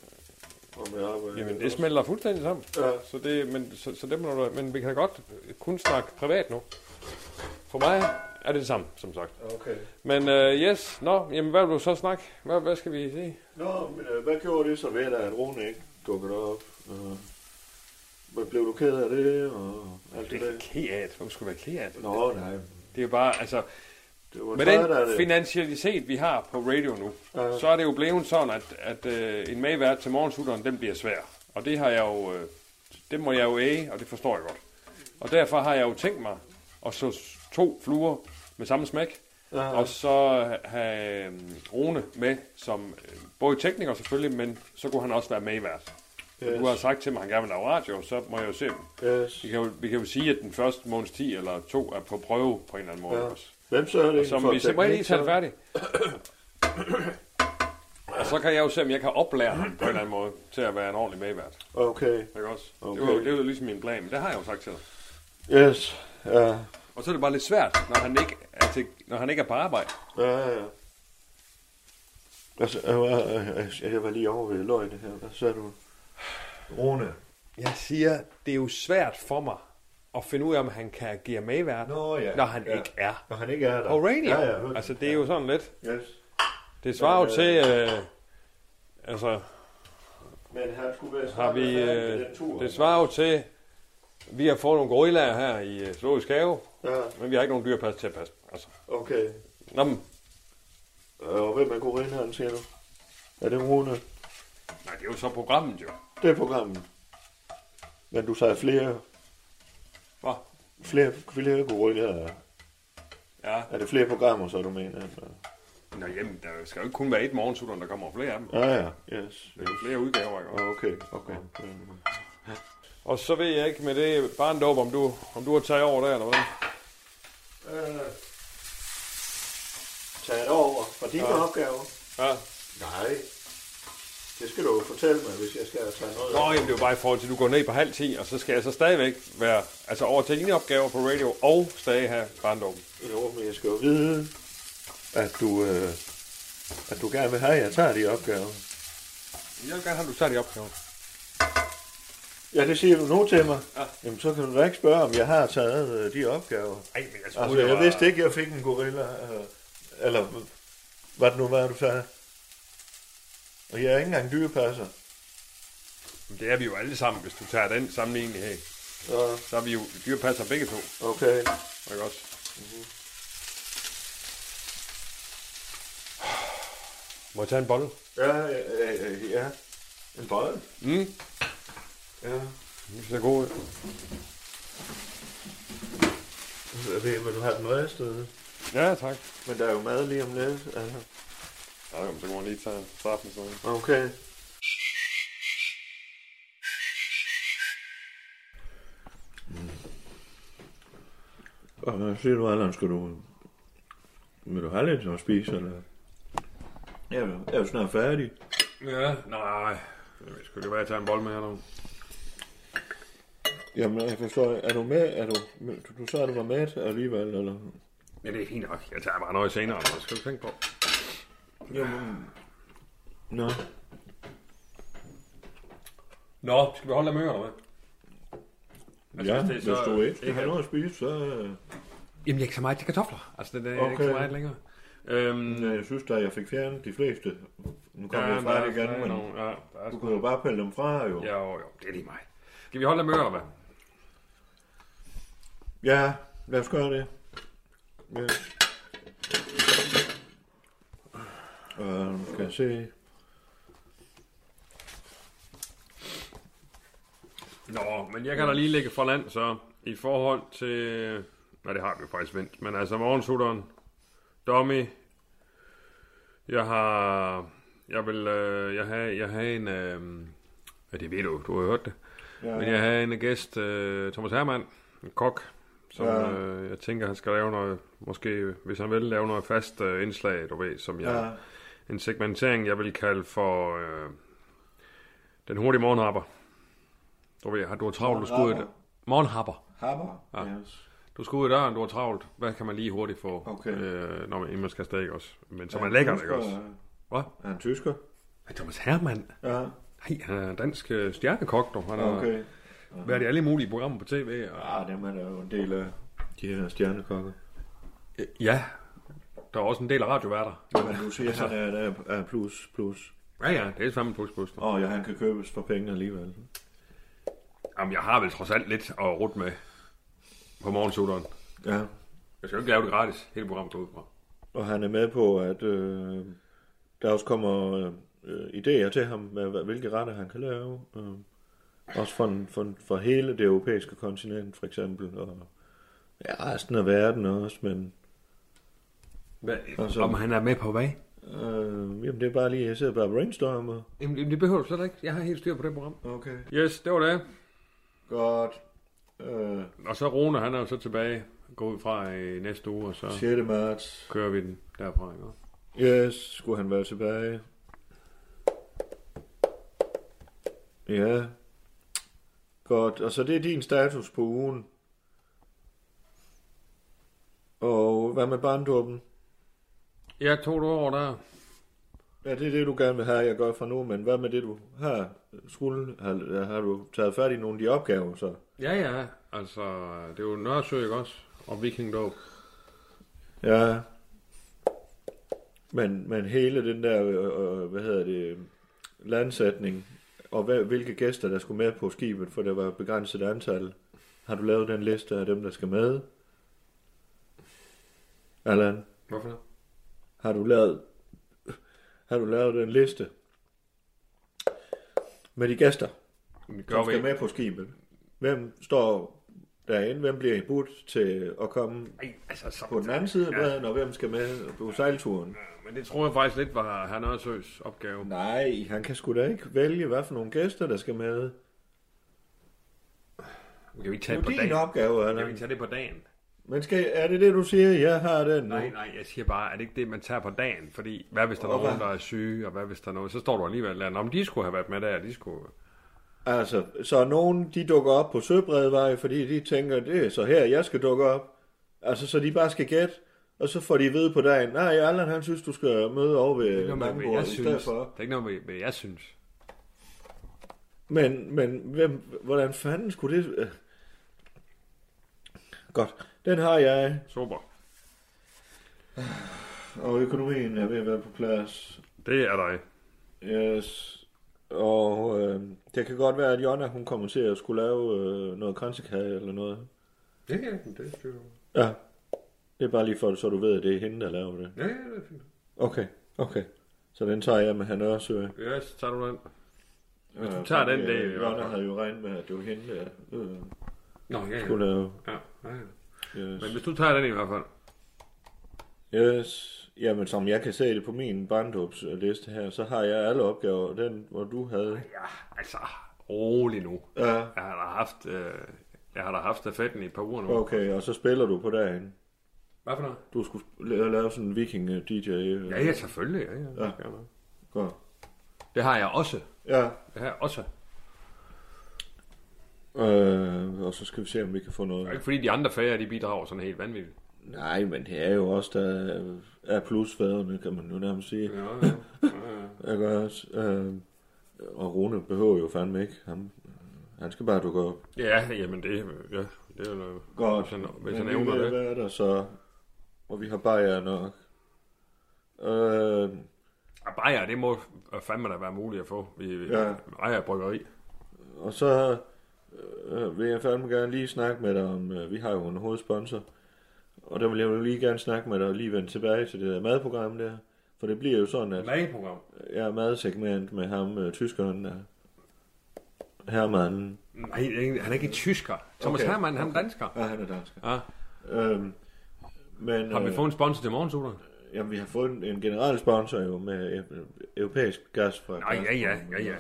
og med arbejde. Jamen, det smelter fuldstændig sammen. Ja. Så det, men, så, så det må du, men vi kan godt kun snakke privat nu. For mig er det det samme, som sagt. Okay. Men uh, yes, nå, jamen hvad vil du så snakke? Hvad, hvad skal vi se? Nå, men øh, hvad gjorde det så ved at Rune ikke dukkede op? Øh, hvad blev du ked af det, og alt det Det er der? ked af det. Hvem skulle være ked af det? Nå, nej. Det er jo bare, altså, Det var med den det. finansialitet, vi har på radio nu, Ja. så er det jo blevet sådan, at, at øh, en medvært til morgensutteren, den bliver svær. Og det har jeg jo, øh, det må jeg jo æge, og det forstår jeg godt. Og derfor har jeg jo tænkt mig at så to fluer med samme smæk, Ja. og så have øh, Rune med som øh, både tekniker selvfølgelig, men så kunne han også være medvært. Yes. Du har sagt til mig, at han gerne vil lave radio, så må jeg jo se dem. Yes. Vi kan, jo, vi kan jo sige, at den første måneds 10 eller to er på prøve på en eller anden måde Ja. også. Hvem så er det? Som vi simpelthen lige teknik, tage så? det færdigt. Og så kan jeg jo se, om jeg kan oplære ham på en eller anden måde til at være en ordentlig medvært. Okay. Ikke også? Okay. Det, var, det var jo ligesom min plan, men det har jeg jo sagt til dig. Yes. Ja. Og så er det bare lidt svært, når han ikke er, til, når han ikke er på arbejde. Ja, ja. Altså, jeg var, jeg, jeg var lige over ved løgne her. Hvad sagde du? Rune. Jeg siger, det er jo svært for mig at finde ud af, om han kan agere medvært, Nå ja. når han ja. ikke er Når han ikke er der. radio. Ja, ja. altså, det er jo sådan lidt... Yes. Det svarer jo til... Øh, altså, Men han skulle være har vi... Øh, den tur. det svarer jo til... Vi har fået nogle gorillaer her i øh, Zoologisk Have, Ja, men vi har ikke nogen dyrpas til at passe. Altså, okay. nå, men, Og hvem er gorillaen, siger du? Er det Rune? nej, det er jo så programmet jo. Det er programmet. Men du sagde flere, Flere, flere gorillaer. Ja. Er det flere programmer, så du mener? Nå, jamen, der skal jo ikke kun være et morgensutteren, der kommer flere af dem. Ja, ja. Yes. Det er jo flere udgaver, ikke? Ah, Okay, okay. Og så ved jeg ikke med det barndåb, om du, om du har taget over der, eller hvad? Øh, tag det over fra dine Ja. opgaver. Ja. Nej. Det skal du jo fortælle mig, hvis jeg skal tage noget. Nå, jamen, det er jo bare i forhold til, at du går ned på halv 10, og så skal jeg så stadigvæk være, altså over til dine opgaver på radio, og stadig have barndåben. Jo, men jeg skal jo vide, at du, øh, at du gerne vil have, at jeg tager de opgaver. Jeg vil gerne have, at du tager de opgaver. Ja, det siger du nu til mig. Ja. Jamen, så kan du da ikke spørge, om jeg har taget øh, de opgaver. Ej, men jeg troede, Altså, jeg var... vidste ikke, jeg fik en gorilla. Øh, eller hvad det nu var, du sagde. Og jeg er ikke engang dyrepasser. Men Det er vi jo alle sammen, hvis du tager den sammenligning her. Så, Så er vi jo dyrepasser begge to, okay. ikke også? Må jeg tage en bolle? Ja, ja, ja, ja. En bold. Mm. Ja. Det ser god ud. Jeg ved, vil du have den ristet? Ja, tak. Men der er jo mad lige om lidt. Altså. Ja, jamen, så kan man lige tage straffen sådan. Okay. Og hvad siger du, Allan? Skal du... Vil du have lidt at spise, eller? Jeg er jeg er jo snart færdig. Ja, nej. Jeg ved sgu ikke, hvad jeg tager en bold med her nu. Jamen, jeg forstår, er du med? Er du, du, du sagde, at du var med alligevel, eller? Ja, det er fint nok. Jeg tager bare noget senere, det skal du tænke på. Jamen... Nå. Nå, skal vi holde af møgerne med? Altså, Ja, hvis det hvis er så- du ikke skal ikke have er- noget at spise, så... øh, Jamen, jeg kan så meget til kartofler. Altså, det er okay. ikke så meget længere. Øhm, Ja, jeg synes da, jeg fik fjernet de fleste. Nu kommer ja, jeg fra det er igen, men nogle- ja, er du kan jo bare pille dem fra, jo. Ja, jo, jo, det er lige mig. Skal vi holde af møger, hvad? Ja, lad os gøre det. Ja. Skal jeg se. Nå, men jeg kan da lige lægge for land, så i forhold til... Nej, det har vi jo faktisk vendt. Men altså, morgensutteren, Dommy, jeg har... Jeg vil... Øh, jeg har, jeg har en... Øh, ja, det ved du, du har hørt det. Ja, Men jeg har en gæst, øh, Thomas Hermann, en kok, som Ja. øh, jeg tænker, han skal lave noget, måske hvis han vil, lave noget fast øh, indslag, du ved, som jeg, ja. En segmentering, jeg vil kalde for øh, den hurtige morgenhapper. Du ved, har- du travlt, du skal ud i. Morgenhapper. Hammer? Ja. Yes. Du skal ud i døren, du har travlt. Hvad kan man lige hurtigt få, Okay. øh, når man, inden man skal ikke også? Men så Er man lækker det, ikke også? Hvad? Er han tysker? Hey, Thomas Hermann. Ja. Nej, han er dansk øh, stjernekok, du. Han har Okay. været i alle mulige programmer på tv. Og, Ja, dem er der jo en del af de her stjernekokke. ja, der er også en del af radioværter. Men du siger, at han er, er, er plus, plus. Ja, ja, det er samme plus plus. Oh, ja, han kan købes for penge alligevel. Jamen, jeg har vel trods alt lidt at rute med på morgensutteren. Ja. Jeg skal jo ikke lave det gratis, hele programmet går ud fra. Og han er med på, at øh, der også kommer øh, idéer til ham med, hvilke retter han kan lave. Øh, også for, for, for hele det europæiske kontinent, for eksempel. Og ja, resten af verden også, men Hvad, Altså- om han er med på hvad? Øh, jamen, det er bare lige, jeg sidder bare og brainstormer. Jamen, det behøver du slet ikke. Jeg har helt styr på det program. Okay. Yes, det var det. Godt. Øh, Og så Rune, han er jo så tilbage. Gå ud fra i næste uge, og så 6. marts. kører vi den derfra. Ikke? Yes, skulle han være tilbage. Ja. Godt, og så det er din status på ugen. Og hvad med barndåben? Jeg tog det over der. Ja, det er det, du gerne vil have, jeg gør fra nu, men hvad med det, du har? Skulle, har, har du taget fat i nogle af de opgaver, så? Ja, ja. Altså, det er jo Nørresø, ikke også? Og Vikingdåb. Ja. Men, men hele den der, øh, øh, hvad hedder det, landsætning, og hvad, hvilke gæster, der skulle med på skibet, for der var et begrænset antal. Har du lavet den liste af dem, der skal med? Allan, Hvorfor? Har du lavet, har du lavet den liste med de gæster, Vi som gør vi skal ikke. med på skibet? Hvem står derinde? Hvem bliver budt til at komme Ej, altså, så... på den anden side af bredden, og hvem skal med på sejlturen? Men det tror jeg faktisk lidt var herr Nørresøs opgave. Nej, han kan sgu da ikke vælge, hvad for nogle gæster, der skal med. Kan vi ikke Det tage er det på jo din dagen? opgave, Kan vi tage det på dagen? Men skal, er det det, du siger? Jeg har den nu. Nej, nej, jeg siger bare, er det ikke det, man tager på dagen? Fordi, hvad hvis der er Og nogen, der er syge, og hvad hvis der er noget? Så står du alligevel der, om de skulle have været med der, de skulle... Altså, så nogen, de dukker op på Søbredvej, fordi de tænker, det er så her, jeg skal dukke op. Altså, så de bare skal gætte, og så får de vide på dagen, nej, Allan, han synes, du skal møde over er ved jeg i stedet for. Det er ikke noget hvad jeg synes. Men, men hvem, hvordan fanden skulle det... øh? Godt, den har jeg, Super. og økonomien er ved at være på plads. Det er dig. Yes. Og øh, det kan godt være, at Jonna, hun kommer til at skulle lave øh, noget kransekage eller noget. Ja, ja, det er styr. Ja. Det er bare lige for, så du ved, at det er hende, der laver det. Ja, ja, det er fint. Okay, okay. Så den tager jeg med han også. Ja, så tager du den. Hvis du tager den, det er i hvert Jonna fald. havde jo regnet med, at det var hende, der øh, Nå, ja, ja. skulle lave. ja, ja, ja. Yes. Men hvis du tager den i hvert fald. yes. Jamen, som jeg kan se det på min barndåbsliste her, så har jeg alle opgaver. Den, hvor du havde. Ja, altså, rolig nu. Ja, Jeg har da haft, øh, jeg har da haft stafetten i et par uger nu. okay. Og så spiller du på dagen. Hvad for noget? Du skulle lave, lave sådan en viking-DJ. øh. Ja, ja, selvfølgelig. Ja. Ja. ja. Godt. Det har jeg også. Ja, Det har jeg også. Øh, og så skal vi se, om vi kan få Det er noget. ikke fordi de andre færger, de bidrager sådan helt vanvittigt. Nej, men det er jo også der er plusfædrene, kan man jo nærmest sige. Ja, ja. ja, Jeg *laughs* gør også. Øh, og Rune behøver jo fandme ikke. Han, han skal bare dukke op. ja. ja, jamen det, ja, det er jo noget. Godt. Hvis han, hvis han vi evner det. Hvad er der så? Og vi har bajer nok. Øh, Og bajer, det må fandme da være muligt at få. Vi Ja. ja. ejer bryggeri. og så øh, vil jeg fandme gerne lige snakke med dig om, øh, vi har jo en hovedsponsor. Og der vil jeg jo lige gerne snakke med dig og lige vende tilbage til det der madprogram der. For det bliver jo sådan, at Madprogram. er madsegment med ham, øh, tyskeren der. Hermann. Nej, er ikke- han er ikke tysker. Thomas Okay. Hermann, han er dansker. Ja, han er dansk. Ja. Øhm, men Har vi øh, fået en sponsor til morgensutter? Jamen, vi har fået en, en generel sponsor jo med øh, europæisk gas fra Nej, ja, ja, ja, ja.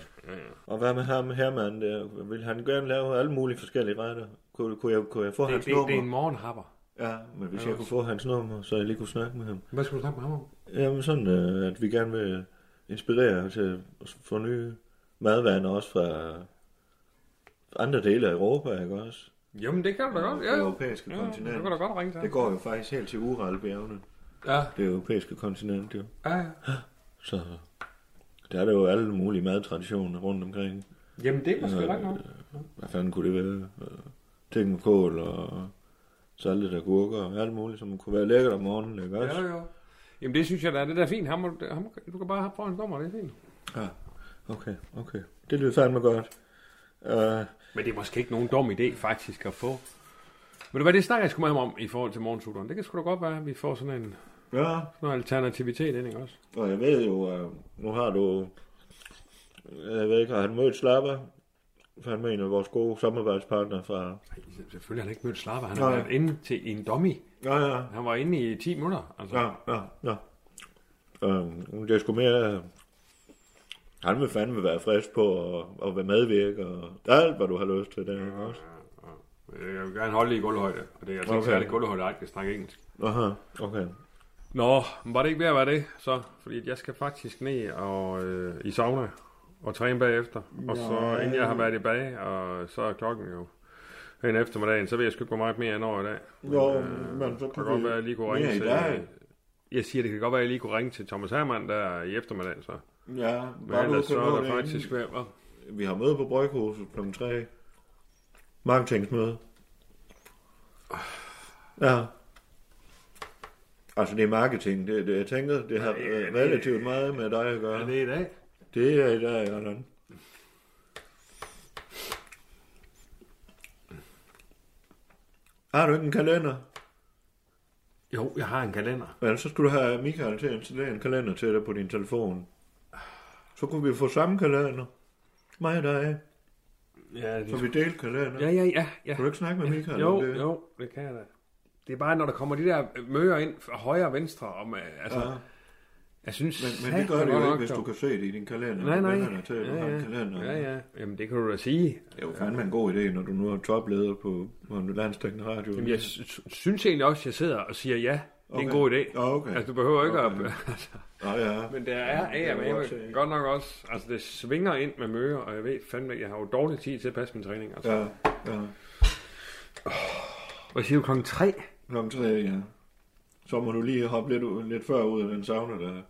Og hvad med ham, Hermann? Der? Vil han gerne lave alle mulige forskellige retter? Kunne, kunne, jeg, kunne jeg få Det, hans det, nummer? det er en morgenhapper. Ja, men hvis jeg kunne få hans nummer, så jeg lige kunne snakke med ham. Hvad skulle du snakke med ham om? Jamen sådan, øh, at vi gerne vil inspirere til at få nye madvaner også fra andre dele af Europa, ikke også? Jamen, det kan du da godt. Ja, Det europæiske ja kontinent. du kan da godt ringe til Det går jo faktisk helt til Uralbjergene. Ja, Det europæiske kontinent, jo. ja, ja. Så der er der jo alle mulige madtraditioner rundt omkring. Jamen, det er måske Øh, ret nok. Hvad fanden kunne det være? Øh, Ting med kål og saltede agurker og alt muligt, som kunne være lækkert om morgenen, ikke også? Ja, ja. Jamen, det synes jeg da, det der er fint. Ham, ham, du kan bare have få en nummer, det er fint. Ja, okay, okay. Det lyder fandme godt. Uh, Men det er måske ikke nogen dum idé, faktisk, at få. Ved du hvad, det snakker jeg sgu med ham om i forhold til morgensutteren. Det kan sgu da godt være, at vi får sådan en ja, sådan noget alternativitet ind, ikke også? og jeg ved jo, uh, nu har du, jeg ved ikke, har han mødt Slapper? Fandme en af vores gode samarbejdspartnere fra... Nej, selvfølgelig har han ikke mødt Slapper. Han har været inde til en dummy. Ja, ja, Han var inde i 10 minutter. Altså. ja, ja, ja. Øh, det er sgu mere... Han vil fandme være frisk på at, at være medvirke og alt, hvad du har lyst til. Det, ikke også? Jeg vil gerne holde det i gulvhøjde, og det er altså ikke Okay. særlig gulvhøjde, at jeg kan snakke engelsk. Aha, okay. Nå, men var det ikke ved at være det, så? Fordi jeg skal faktisk ned og, øh, i sauna og træne bagefter. Og så Ja. inden jeg har været i bag, og så er klokken jo hen eftermiddagen, så ved jeg sgu ikke, hvor meget mere end over i dag. Jo, Øh, men så det kunne kan godt være, at jeg lige kunne ringe til... dag. Jeg siger, det kan godt være, at jeg lige kunne ringe til Thomas Hermann der i eftermiddagen, så. Ja, Men bare du ellers kan så er det der faktisk ved, hva'? Vi har møde på Bryghuset kl. 3. Marketingsmøde. Ja. Altså, det er marketing. Det, det, jeg tænker, det har det- relativt meget med dig at gøre. Er det i dag? Det er i dag, Allan. Har du ikke en kalender? Jo, jeg har en kalender. Men så skulle du have Michael til at installere en kalender til dig på din telefon. Så kunne vi få samme kalender. Mig og dig. Ja, det Så vi delte kalender. Ja, ja, ja. ja. Kan du ikke snakke med Michael Jo, om det? jo, det kan jeg da. Det er bare, når der kommer de der møger ind fra højre og venstre, om, øh, altså, Ja. jeg synes... Men, men det gør det jo ikke, hvis du kan se det i din kalender. Nej, nej. Vennerne til, at du Ja, har en ja. kalender. Ja, ja. Jamen, det kan du da sige. Det er jo fandme en god idé, når du nu er topleder på, på en landstækkende radio. Jamen, jeg sy- synes egentlig også, at jeg sidder og siger ja. Det er en Okay. god idé. Ja, okay. Altså, du behøver ikke Okay. at... *laughs* Altså, Ja, ja. men det er kan af jeg med godt nok også. Altså, det svinger ind med møger, og jeg ved fandme, jeg har jo dårlig tid til at passe min træning. Altså. Ja, ja. Hvad siger du, klokken 3? Klokken tre, ja. Så må du lige hoppe lidt, lidt før ud af den sauna der.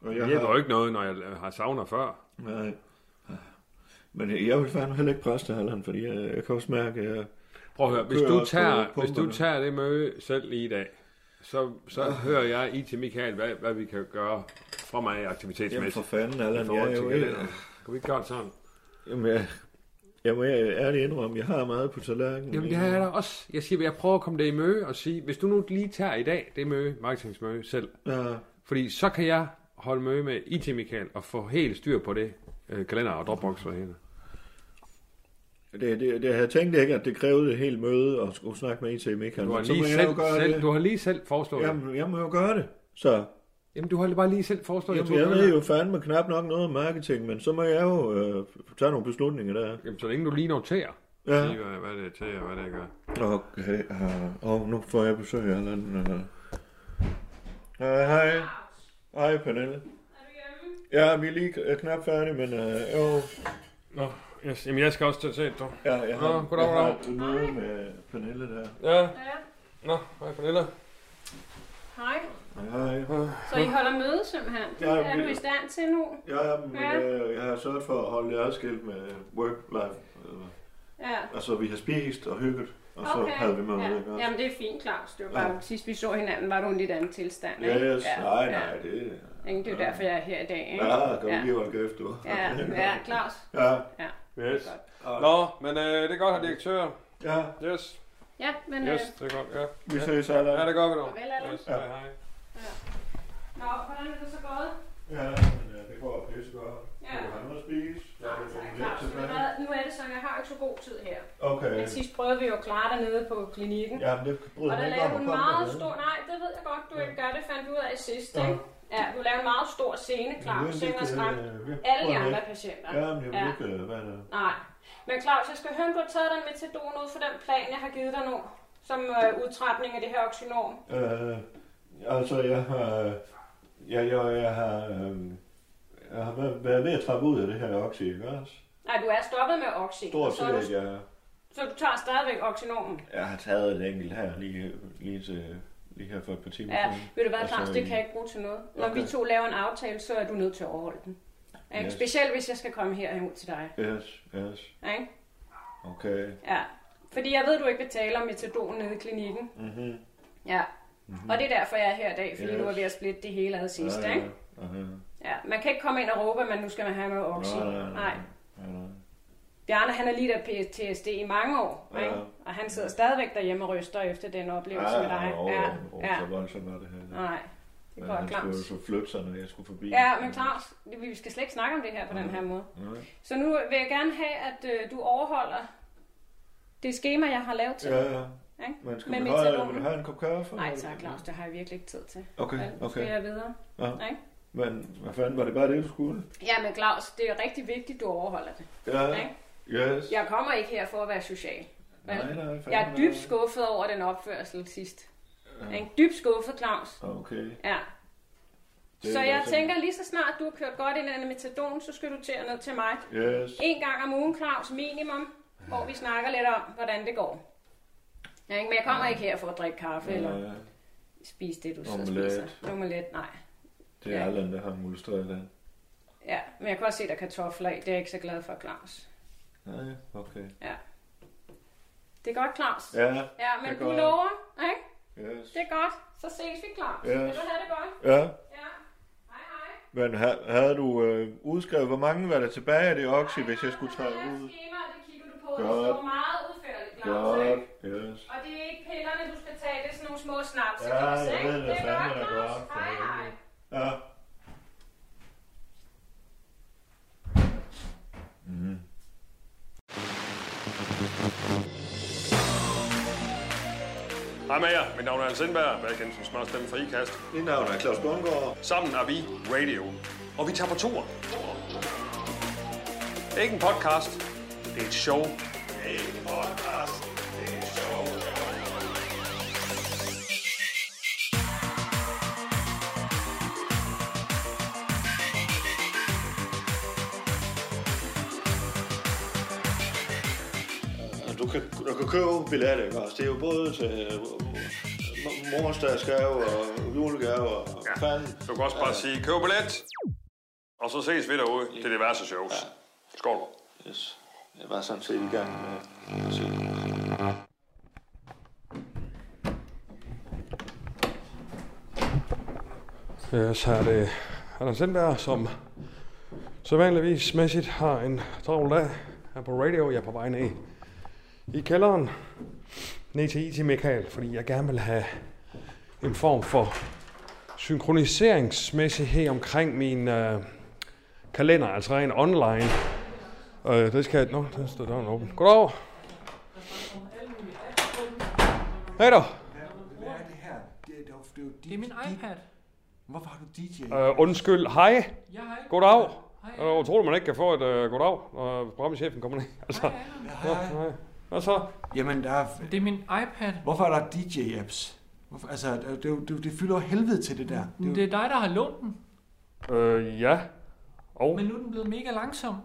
Og Det hjælper jo ikke noget, når jeg har savner før. Nej. Men jeg vil fandme heller ikke presse det, fordi jeg, jeg kan også mærke, at jeg... Prøv at høre, hvis du, tager, hvis du tager det møde selv lige i dag, så, så hører jeg i til Michael, hvad, hvad vi kan gøre fra mig Jamen for aktivitetsmæssigt. fanden, Allan, jeg er jo ikke... Kan vi ikke gøre det sådan? Jamen, jeg, jeg må ærligt indrømme, jeg har meget på tallerkenen. Jamen det har jeg da også. Jeg siger, jeg prøver at komme det i møde og sige, hvis du nu lige tager i dag det møde, marketingsmøde selv, Ja, fordi så kan jeg holde møde med IT Michael og få helt styr på det øh, kalender og Dropbox for hende. Det, det, det, jeg havde tænkt ikke, at det krævede et helt møde at skulle snakke med IT Michael. Du har lige selv, gøre selv, det. du har lige selv foreslået det. Jamen, jeg må jo gøre det. Så Jamen, du har bare lige selv foreslået Jamen, det. jeg ved jo fandme knap nok noget om marketing, men så må jeg jo øh, tage nogle beslutninger der. Jamen, så længe du lige noterer, Ja. sige, hvad, hvad det er til og hvad det gør. Okay, uh, og nu får jeg besøg af Allan. Uh. Hej, hej. Hej, Pernille. Ja, vi er lige øh, knap færdige, men uh, jo, Nå, yes. Jamen, jeg skal også til at se det, dog. ja, jeg Nå, har, goddag, jeg har goddag. et møde med Pernille der. Ja. Ja, Nå, hej Pernille. hej. Hej, hej. Så I holder møde simpelthen? Det Ja, er vi- du i stand til nu? Ja, men Ja. øh, jeg har sørget for at holde det adskilt med work-life. Øh, Ja. altså, vi har spist og hygget, og så havde vi møde, ja. ikke også? Jamen det er fint, Claus. Det var bare, Ja. sidst vi så hinanden, var du en lidt anden tilstand. Ja, ikke? yes. nej, nej, det Ikke? Det er jo derfor, jeg er her i dag. Ikke? Ja, kan du Ja. lige holde kæft, du. Ja, ja, Claus. Ja, Yes. Godt. Nå, men øh, det er godt, at direktør. ja, Yes, Ja, men... yes, Øh, det er godt, ja. vi ses, Allan. Ja, det gør vi dog. Farvel, Allan. Yes, Ja. hej, hej. nå, hvordan er det så gået? Ja, men øh, det går pisse godt. Ja. Du har noget at spise. Ja, det tak, er. Ved du hvad? Nu er det sådan, jeg har ikke så god tid her. Okay. Men sidst prøvede vi jo at klare dig nede på klinikken. Ja, men det bryder Og der lavede komme meget dernede. stor... Nej, det ved jeg godt, du ikke gør. Det fandt vi ud af sidst, Ja. ikke? Ja, du lavede en meget stor scene, Claus. er skræm. øh, vi- Alle de andre patienter. Ja, men jeg vil Ja. ikke, øh, hvad det? Nej. Men Claus, jeg skal høre, om du har taget den metadon ud for den plan, jeg har givet dig nu. Som øh, udtrapning af det her oxynorm. Øh, altså, jeg har... Jeg, jeg, jeg har... Øh, jeg har været ved at trappe ud af det her oxy, ikke også? Nej, du er stoppet med oxy. Stort så, er du, set, jeg, så du tager stadigvæk oxynormen. jeg har taget et enkelt her lige, lige, til, lige her for et par timer Ja, ved du hvad, Claus, det kan jeg ikke bruge til noget. Når Okay. vi to laver en aftale, så er du nødt til at overholde den. Ikke? Yes. Specielt hvis jeg skal komme herud til dig. Yes, yes. Ikke? Okay. Ja. Fordi jeg ved, du ikke om metadon nede i klinikken. Mhm. Ja. Og det er derfor, jeg er her i dag, fordi Yes. nu er vi at splitte det hele ad sidst, Ja, ikke? ja. Aha. Ja, man kan ikke komme ind og råbe, at man nu skal man have noget oxy. Nej, nej, Nej. nej. Nej. Bjarne, han har lidt af PTSD i mange år, Ja. ikke? og han sidder stadigvæk derhjemme og ryster efter den oplevelse med dig. Ja, Ja, ja. ja. Så voldsomt var det her. Nej, det går han skulle jo så flytte sig, når jeg skulle forbi. Ja, men Claus, vi skal slet ikke snakke om det her på den her måde. Nej. Så nu vil jeg gerne have, at øh, du overholder det schema, jeg har lavet til Ja, ja. Ikke? Men skal Med du have, vil du have en kop kaffe? Nej tak, Claus, det har jeg virkelig ikke tid til. Okay, Vel, nu skal okay. jeg videre. Ja. Ikke? Men hvad fanden, var det bare det, du skulle? Ja, men Claus, det er rigtig vigtigt, du overholder det. Ja, Ikke? yes. Jeg kommer ikke her for at være social. Nej, nej, fanden, Jeg er dybt skuffet over den opførsel sidst. Ja. Ikke? Dybt skuffet, Claus. Okay. Ja. Det Så jeg tænker, lige så snart du har kørt godt ind i metadon, så skal du til ned til mig. Yes. En gang om ugen, Claus, minimum, hvor vi snakker lidt om, hvordan det går. Ja, ikke? Men jeg kommer ikke her for at drikke kaffe eller Ja, spise det, du Omelet. spiser. Omelet, nej. Det er Ja. Allan, der har mulstreret den. Ja, men jeg kan også se, der er kartofler i. Det er jeg ikke så glad for, Claus. Nej, okay. Ja. Det er godt, Claus. Ja, Ja, men det er du godt. lover, ikke? yes. Det er godt. Så ses vi, Claus. Ja. Vil du have det godt? Ja, Ja. Hej, hej. men ha- havde du øh, udskrevet, hvor mange var der tilbage af det oxy, hvis jeg skulle Ja, ud? skema, det kigger du på. Det Godt. står meget udførligt, Claus. Godt, yes. Og det er ikke pillerne, du skal tage. Det er sådan nogle små snaps. Ja, jeg ved, fanden der går op for Hej, hej. Ja. Mm. Hej med jer. Mit navn er Hans Sindberg, bag kendt som smørstemme fra IKAST. Mit navn er Claus Bundgaard. Sammen er vi Radio. Og vi tager på tur. Det er ikke en podcast. Det er et show. Det er ikke en podcast. Kan, købe billetter, ikke også? Det er jo både til øh, mo- morsdagsgave og julegave og ja. fanden. Du kan også bare sige, køb billet. Og så ses vi derude til diverse shows. Skål. Yes. Jeg var sådan set i gang med at se. Ja, så er det Anders Sindberg, som sædvanligvis mæssigt har en travl dag her på radio. Jeg er på vej ned i kælderen, ned til IT Michael, fordi jeg gerne vil have en form for synkroniseringsmæssighed omkring min øh, kalender, altså rent online. Øh, det skal... Nå, der står døren åben. Goddag. Hej da. Hvad er det her? Det er, det er, det er, er min iPad. Hvorfor har du DJ? Øh, undskyld. Hej. Jeg har ikke... Goddag. Hej. Det er utroligt, man ikke kan få et uh, goddag, når programchefen kommer ned. Altså, Hej, hej. nej. Hvad så? Jamen, der er... Det er min iPad. Hvorfor er der DJ-apps? Hvorfor, altså, det, er det, det fylder helvede til det der. Det, er Det er dig, der har lånt den. Øh, ja. Og, Men nu er den blevet mega langsom.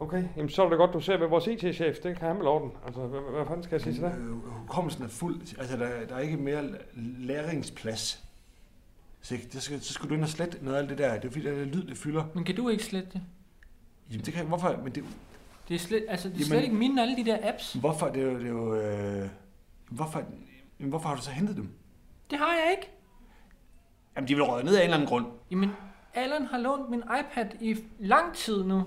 okay, jamen, så er det godt, du ser ved vores IT-chef. Det kan han vel orden. Altså, hvad, hvad fanden skal jeg sige til det? Øh, hukommelsen er fuld. Altså, der, der er ikke mere læringsplads. Så, det skal, så skal du ind og slette noget af alt det der. Det er fordi, der er lyd, det fylder. Men kan du ikke slette det? Jamen, det kan, hvorfor, men det, Det er slet, altså, det er Jamen- slet ikke mine, alle de der apps. hvorfor, det er jo, det er jo øh, hvorfor, hvorfor har du så hentet dem? Det har jeg ikke. Jamen, de vil røget ned af en eller anden grund. Jamen, Allan har lånt min iPad i lang tid nu.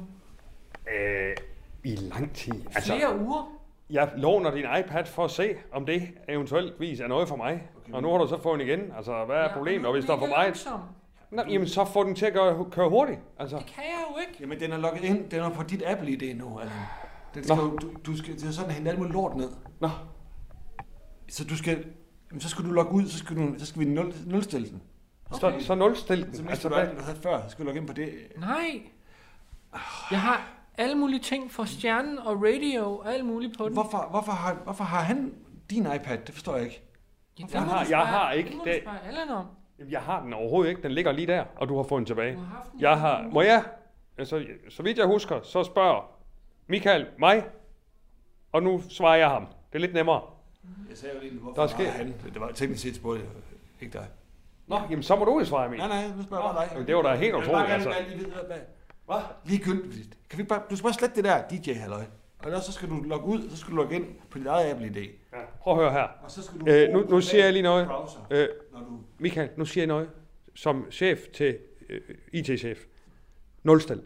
Øh, I lang tid. Altså, Flere uger. jeg låner din iPad for at se, om det eventuelt er noget for mig. Okay, og nu har du så fået den igen. Altså, hvad er problemet? Og hvis der er for langsom. Nå, jamen så få den til at gøre, køre hurtigt. Altså, Det kan jeg jo ikke. Jamen, den er logget ind. Den er på dit Apple-ID nu, altså. Den skal, Nå. jo- du, du skal, det er sådan, at hente alt muligt lort ned. nå, Så du skal, jamen, så skal du logge ud, så skal, du, så skal vi nul, nulstille den. så, så nulstil den. Så mister Altså, du hvad, du havde før. Så skal du logge ind på det. Nej. Jeg har alle mulige ting for stjernen og radio og alt muligt på den. Hvorfor, hvorfor, har, hvorfor har han din iPad? Det forstår jeg ikke. Ja, det har- jeg har ikke det. Må du spørge Allan om. Jeg har den overhovedet ikke. Den ligger lige der, og du har fået den tilbage. Du har haft den Jeg har... Må jeg? Altså, så vidt jeg husker, så spørger Michael mig, og nu svarer jeg ham. Det er lidt nemmere. Jeg sagde jo lige, hvorfor Der er har han? Det var teknisk set spurgte jeg, ikke dig. Nå, jamen så må du jo svare, Emil. Nej, nej, nu spørger jeg bare dig. Jamen, det var da helt Jeg vil utroligt, bare gerne altså. lige vide, hvad... Hvad? Ligegyldigt. Kan vi bare, du skal bare slette det der DJ-halløj. Og ellers så skal du logge ud, så skal du logge ind på dit eget Apple-ID. Ja, prøv at høre her. Og så skal du Øh, nu, nu siger jeg lige noget. browser, Øh, når du... Michael, nu siger jeg noget. Som chef til øh, IT-chef. Nulstil.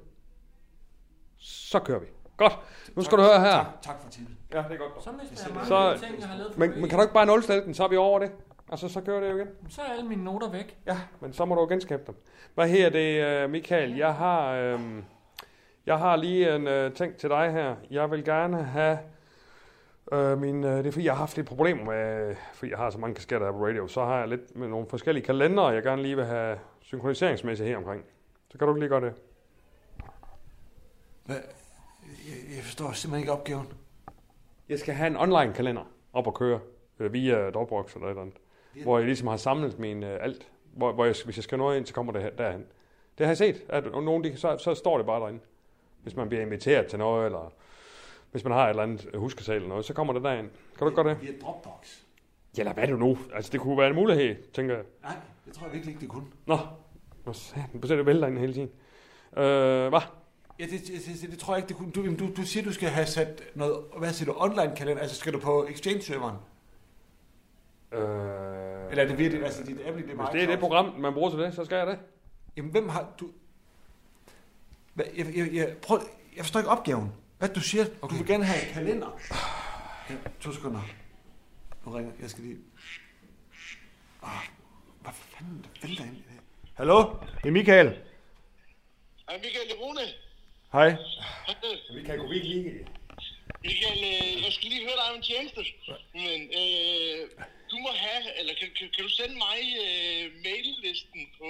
Så kører vi. Godt. Nu skal du høre her. Tak, tak for tippet. Ja, det er godt. Så mister jeg mange Så- ting, jeg har lavet for Men, men kan du ikke bare nulstille den, så er vi over det? Altså, så kører det jo igen. Så er alle mine noter væk. Ja, men så må du jo genskabe dem. Hvad her det, øh, Michael? Jeg har, øh, jeg har lige en øh, ting til dig her. Jeg vil gerne have Øh, min, øh, det er fordi, jeg har haft lidt problemer med, fordi jeg har så mange kasketter her på radio, så har jeg lidt med nogle forskellige kalendere, jeg gerne lige vil have synkroniseringsmæssigt her omkring. Så kan du ikke lige gøre det? Hvad? Jeg, jeg forstår simpelthen ikke opgaven. Jeg skal have en online kalender op at køre øh, via Dropbox eller et eller andet, hvor jeg ligesom har samlet min øh, alt. Hvor, hvor jeg, hvis jeg skal noget ind, så kommer det her, derhen. Det har jeg set, at nogen, de, så, så står det bare derinde. Hvis man bliver inviteret til noget, eller hvis man har et eller andet huskesal eller noget, så kommer det derind. Kan du ikke gøre det? Via Dropbox. Ja, eller hvad er det nu? Altså, det kunne være en mulighed, tænker jeg. Nej, det tror jeg virkelig ikke, det kunne. Nå, Nå satan, du det vælter ind hele tiden. Øh, hvad? Ja, det, det, det, det tror jeg ikke, det kunne. Du, du, du siger, du skal have sat noget, hvad siger du, online kalender, altså skal du på Exchange-serveren? Øh, Eller er det virkelig, altså dit app, det er hvis det er det program, man bruger til det, så skal jeg det. Jamen, hvem har du... Hvad, jeg, jeg, jeg, prøv, jeg forstår ikke opgaven. Hvad du siger, okay. du vil gerne have en kalender. Ja, to sekunder. Nu ringer jeg. skal lige... Ah, hvad fanden, der vælter ind i det? Hallo? Det er Michael. Hej Michael Rune. Hej. Michael, kunne vi ikke lige... Michael, øh, jeg skal lige høre dig om en tjeneste. Men øh, du må have, eller kan, kan, kan du sende mig øh, maillisten på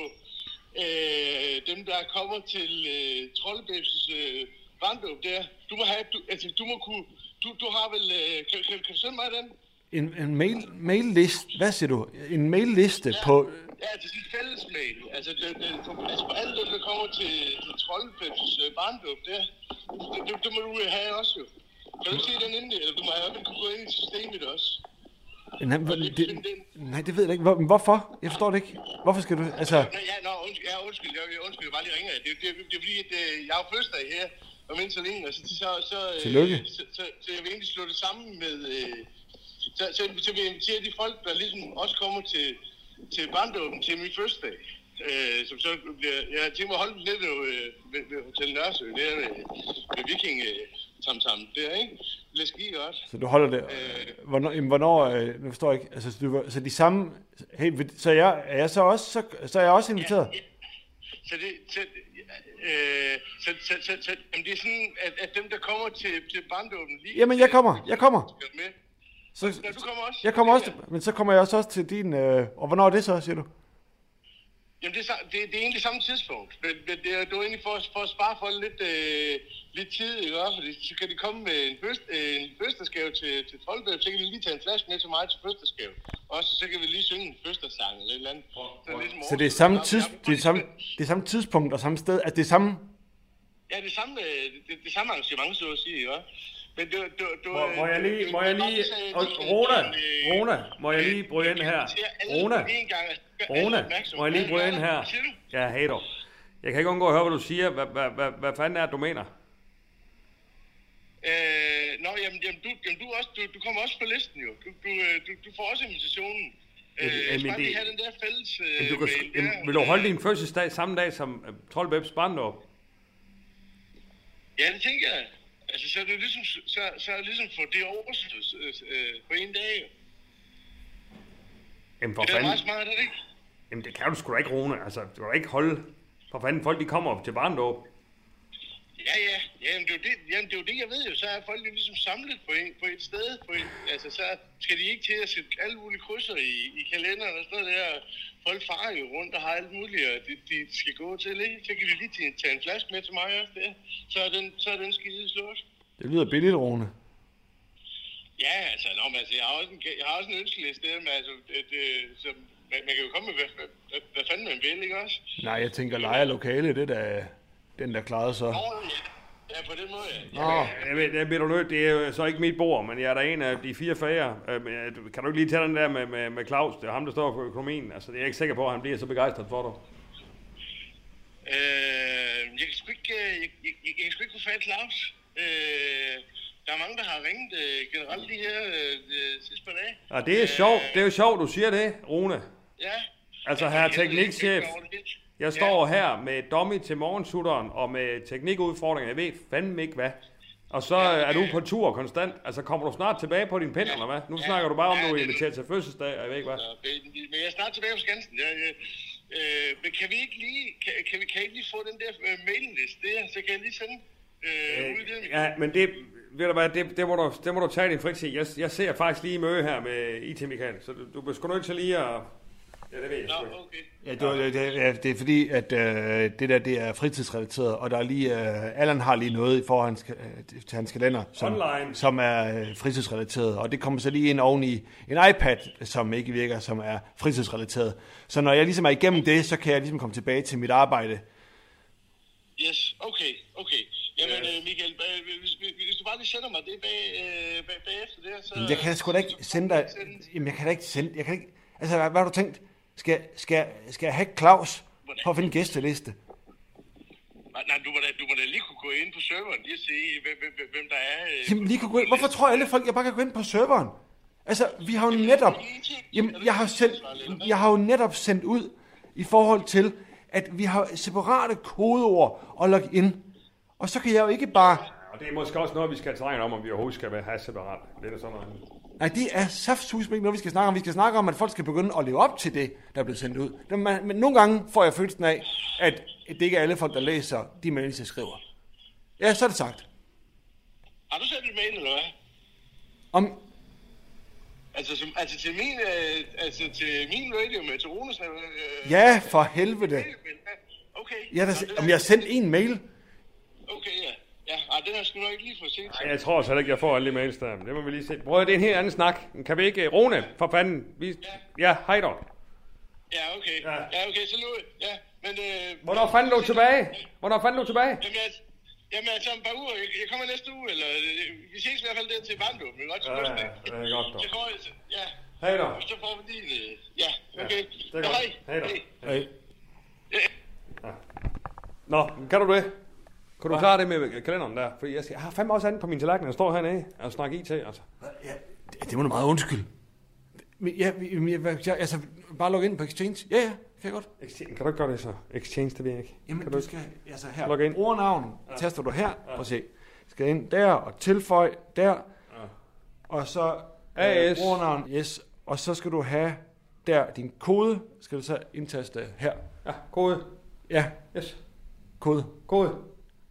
øh, dem, der kommer til øh, Troldebæfs øh, barndåb der? Du må have, du, altså du må kunne, du, du har vel, øh, kan, kan, kan du sende mig den? En, en mail, mail-liste. Hvad siger du? En mail-liste ja. på... Ja, det er fælles mail. Altså, det, det, for, altså for alle dem, der kommer til, til Troldebæfs øh, barndåb der, det, det, det, må du have også jo. Kan du se den inde? Eller du må have kunne gå ind i systemet også. Nej, hvor- det, nej, det ved jeg ikke. Hvor, men hvorfor? Jeg forstår det ikke. Hvorfor skal du... Altså... Ja, nå, undskyld, ja, undskyld, jeg, undskyld, jeg bare lige ringer. Det, det, det, er fordi, at øh, jeg jo fødselsdag her om ikke så længe, og så, så, så, øh, Tillykke. så, så, så, jeg vil egentlig slå det sammen med... Øh, så, så, så vil jeg invitere de folk, der ligesom også kommer til, til barndåben til min fødselsdag. Øh, som så bliver, jeg har tænkt mig at holde den lidt ved, ved, ved Hotel Nørresø, der ved, ved Viking øh, tam der, ikke? Det bliver skide godt. Så du holder det. Hvornår, jamen, hvornår øh, nu forstår jeg ikke. Altså, så, du, så de samme... Hey, så, jeg, er jeg så også, så, så er jeg også inviteret? Så det, så, øh, så, så, så, så jamen det er sådan, at, at dem, der kommer til, til barndåben lige... Jamen, jeg kommer. Jeg kommer. med. Så, Nå, du kommer også? jeg kommer også, men så kommer jeg også også til din... Øh, og hvornår er det så, siger du? Jamen, det er, det, det er egentlig samme tidspunkt. Men, men det, er, det er egentlig for, for at spare folk lidt, øh, lidt tid, ikke også? Fordi så kan de komme med en, føst, øh, en fødselsdagsgave til, til Troldbøb, så kan de lige tage en flaske med til mig til fødselsdagsgave. Og så, så kan vi lige synge en fødselsdagssang eller et eller andet. Så, ligesom Så det er samme, tids, det er samme, det er samme tidspunkt og samme sted? Altså, det er samme... Ja, det er samme, øh, det, det samme arrangement, så at sige, ikke også? Men det, det, det, Må, må jeg lige, må jeg lige, og Rona, Rona, må jeg lige bryde ind her? Rona, Rona, må jeg lige bryde ind her? Ja, hej dog. Jeg kan ikke undgå at høre, hvad du siger. Hvad, hvad, hvad, hvad fanden er det, du mener? Øh, nå, jamen, jamen, du, jamen, du, også, du, du kommer også på listen jo. Du, du, øh, du, du får også invitationen. Øh, jeg skal lige have den der fælles øh, Jamen, du kan, mail jamen, vil du holde din fødselsdag samme dag som uh, Troldbæbs barndåb? Ja, det tænker jeg. Altså, så er det ligesom, så, så er det ligesom for det over øh, på en dag. Jamen for Det er meget smart, er det ikke? Jamen det kan du sgu da ikke, Rune. Altså, du kan da ikke holde... For fanden, folk de kommer op til barndåb. Ja, ja. Jamen, det er jo det, jamen, det, er jo det jeg ved jo. Så er folk jo ligesom samlet på, en, på et sted. På en, altså, så skal de ikke til at sætte alle mulige krydser i, i kalenderen og sådan noget der. Folk farer jo rundt og har alt muligt, og de, de skal gå til, ikke? Så kan de lige tage- en flaske med til mig også der. Så er den, så er den skide slået. Det lyder billigt, Rune. Ja, altså, nå, men, altså jeg, har også en, jeg har også en ønskeliste der, men altså, det, det, så, man, man kan jo komme med, hvad, hvad, hvad fanden man vil, ikke også? Nej, jeg tænker, leje lokale, det er da den, der klarede så. Ja, på den måde, ja. Nå. Jeg ved, jeg ved du nødt, det er så ikke mit bord, men jeg er da en af de fire fager. Øh, øh, Kan du ikke lige tage den der med, med, med Claus? Det er ham, der står for økonomien. Altså, det er jeg ikke sikker på, at han bliver så begejstret for dig. Øh, jeg kan sgu ikke, øh, jeg, jeg, jeg, jeg kan sgu ikke få fat i Claus. Øh, der er mange, der har ringet øh, generelt de her øh, de sidste par dage. Ja, det er sjovt. Det er jo sjovt, du siger det, Rune. Ja. Altså, her teknikchef. Jeg står her med dummy til morgensutteren og med teknikudfordringer. Jeg ved fandme ikke hvad. Og så er du på tur konstant. Altså, kommer du snart tilbage på din pind, eller hvad? Nu snakker du bare om, du er inviteret til fødselsdag, og jeg ved ikke hvad. Men jeg er snart tilbage på Skansen. Jeg, jeg, øh, men kan vi ikke lige, kan, kan, vi, kan ikke lige få den der øh, mailingliste der, så kan jeg lige sende Øh, i det, Ja, men det, ved du hvad, det, det, må du, det må du tage i din fritid. Jeg, jeg ser faktisk lige møde her med IT-Michael, så du, du er sgu nødt til lige at... Ja, det ved jeg ikke. okay. Ja, det, var, det, det, det er fordi, at øh, det der det er fritidsrelateret, og der er lige, øh, Allan har lige noget i forhold til, til hans kalender, som, Online. som er øh, fritidsrelateret, og det kommer så lige ind oven i en iPad, som ikke virker, som er fritidsrelateret. Så når jeg ligesom er igennem det, så kan jeg ligesom komme tilbage til mit arbejde. Yes, okay, okay. Jamen, øh, Michael, hvis, hvis, du bare lige sender mig det bag, øh, bag, bagefter det her, så... Jamen, jeg kan sgu da ikke sende dig, jamen jeg kan da ikke sende, jeg kan ikke, altså hvad, hvad har du tænkt? Skal, skal, skal jeg have Claus for at finde en gæsteliste? Nej, nej, du må, da, du må da lige kunne gå ind på serveren lige og se, hvem, hvem, hvem der er... Øh, Jamen, lige kunne gå ind. Hvorfor tror alle folk, jeg bare kan gå ind på serveren? Altså, vi har jo netop... Jamen, jeg har, sendt, jeg har jo netop sendt ud i forhold til, at vi har separate kodeord og logge ind. Og så kan jeg jo ikke bare... Og det er måske også noget, vi skal tage om, om vi overhovedet skal være- have separat. Det er sådan noget. Nej, det er saftsus ikke noget, vi skal snakke om. Vi skal snakke om, at folk skal begynde at leve op til det, der er blevet sendt ud. Men, nogle gange får jeg følelsen af, at det ikke er alle folk, der læser de mails, jeg skriver. Ja, så er det sagt. Har du sendt et mail, eller hvad? Om, Altså, som, altså til min, øh, altså til min radio med til Rones, øh, ja, for helvede. Okay. Ja, der, om jeg har sendt en mail. Okay, ja. Ja, ej, den har jeg sgu nok ikke lige fået set. Ej, jeg tror slet ikke, jeg får alle de mails der. Det må vi lige se. Prøv, det er en helt anden snak. Kan vi ikke... Rune, for fanden. Vi... Ja, hej dog. Ja, okay. Ja, ja okay, så nu... Ja, men... Øh, Hvornår fanden er du tilbage? Hvornår fanden er du tilbage? Jamen, jeg, jamen, altså, om et par uger. Jeg, kommer næste uge, eller... øh, Vi ses i hvert fald der til barndom. Vi godt til Ja, ja, det er godt dog. Så går jeg... Ja. Hej dog. Så får vi lige... øh, Ja, okay. Det er godt. Hej. Hej dog. Hej. Nå, kan du det? Kan du klare det med kalenderen der? Fordi jeg, skal, jeg har fandme også andet på min tallerken, der står hernede og snakker IT, altså. Ja, det må du meget undskylde. Men Ja, jeg, jeg, altså, bare logge ind på Exchange. Ja, ja, kan jeg godt. Exchange, kan du ikke gøre det så? Exchange, det ved jeg ikke. Jamen, kan du ikke? skal, altså her, Log ind. brugernavn, ja. taster du her, prøv at se. Skal ind der, og tilføj der, ja. og så øh, AS. brugernavn, yes, og så skal du have der din kode, skal du så indtaste her. Ja, kode. Ja, Yes. kode. Kode.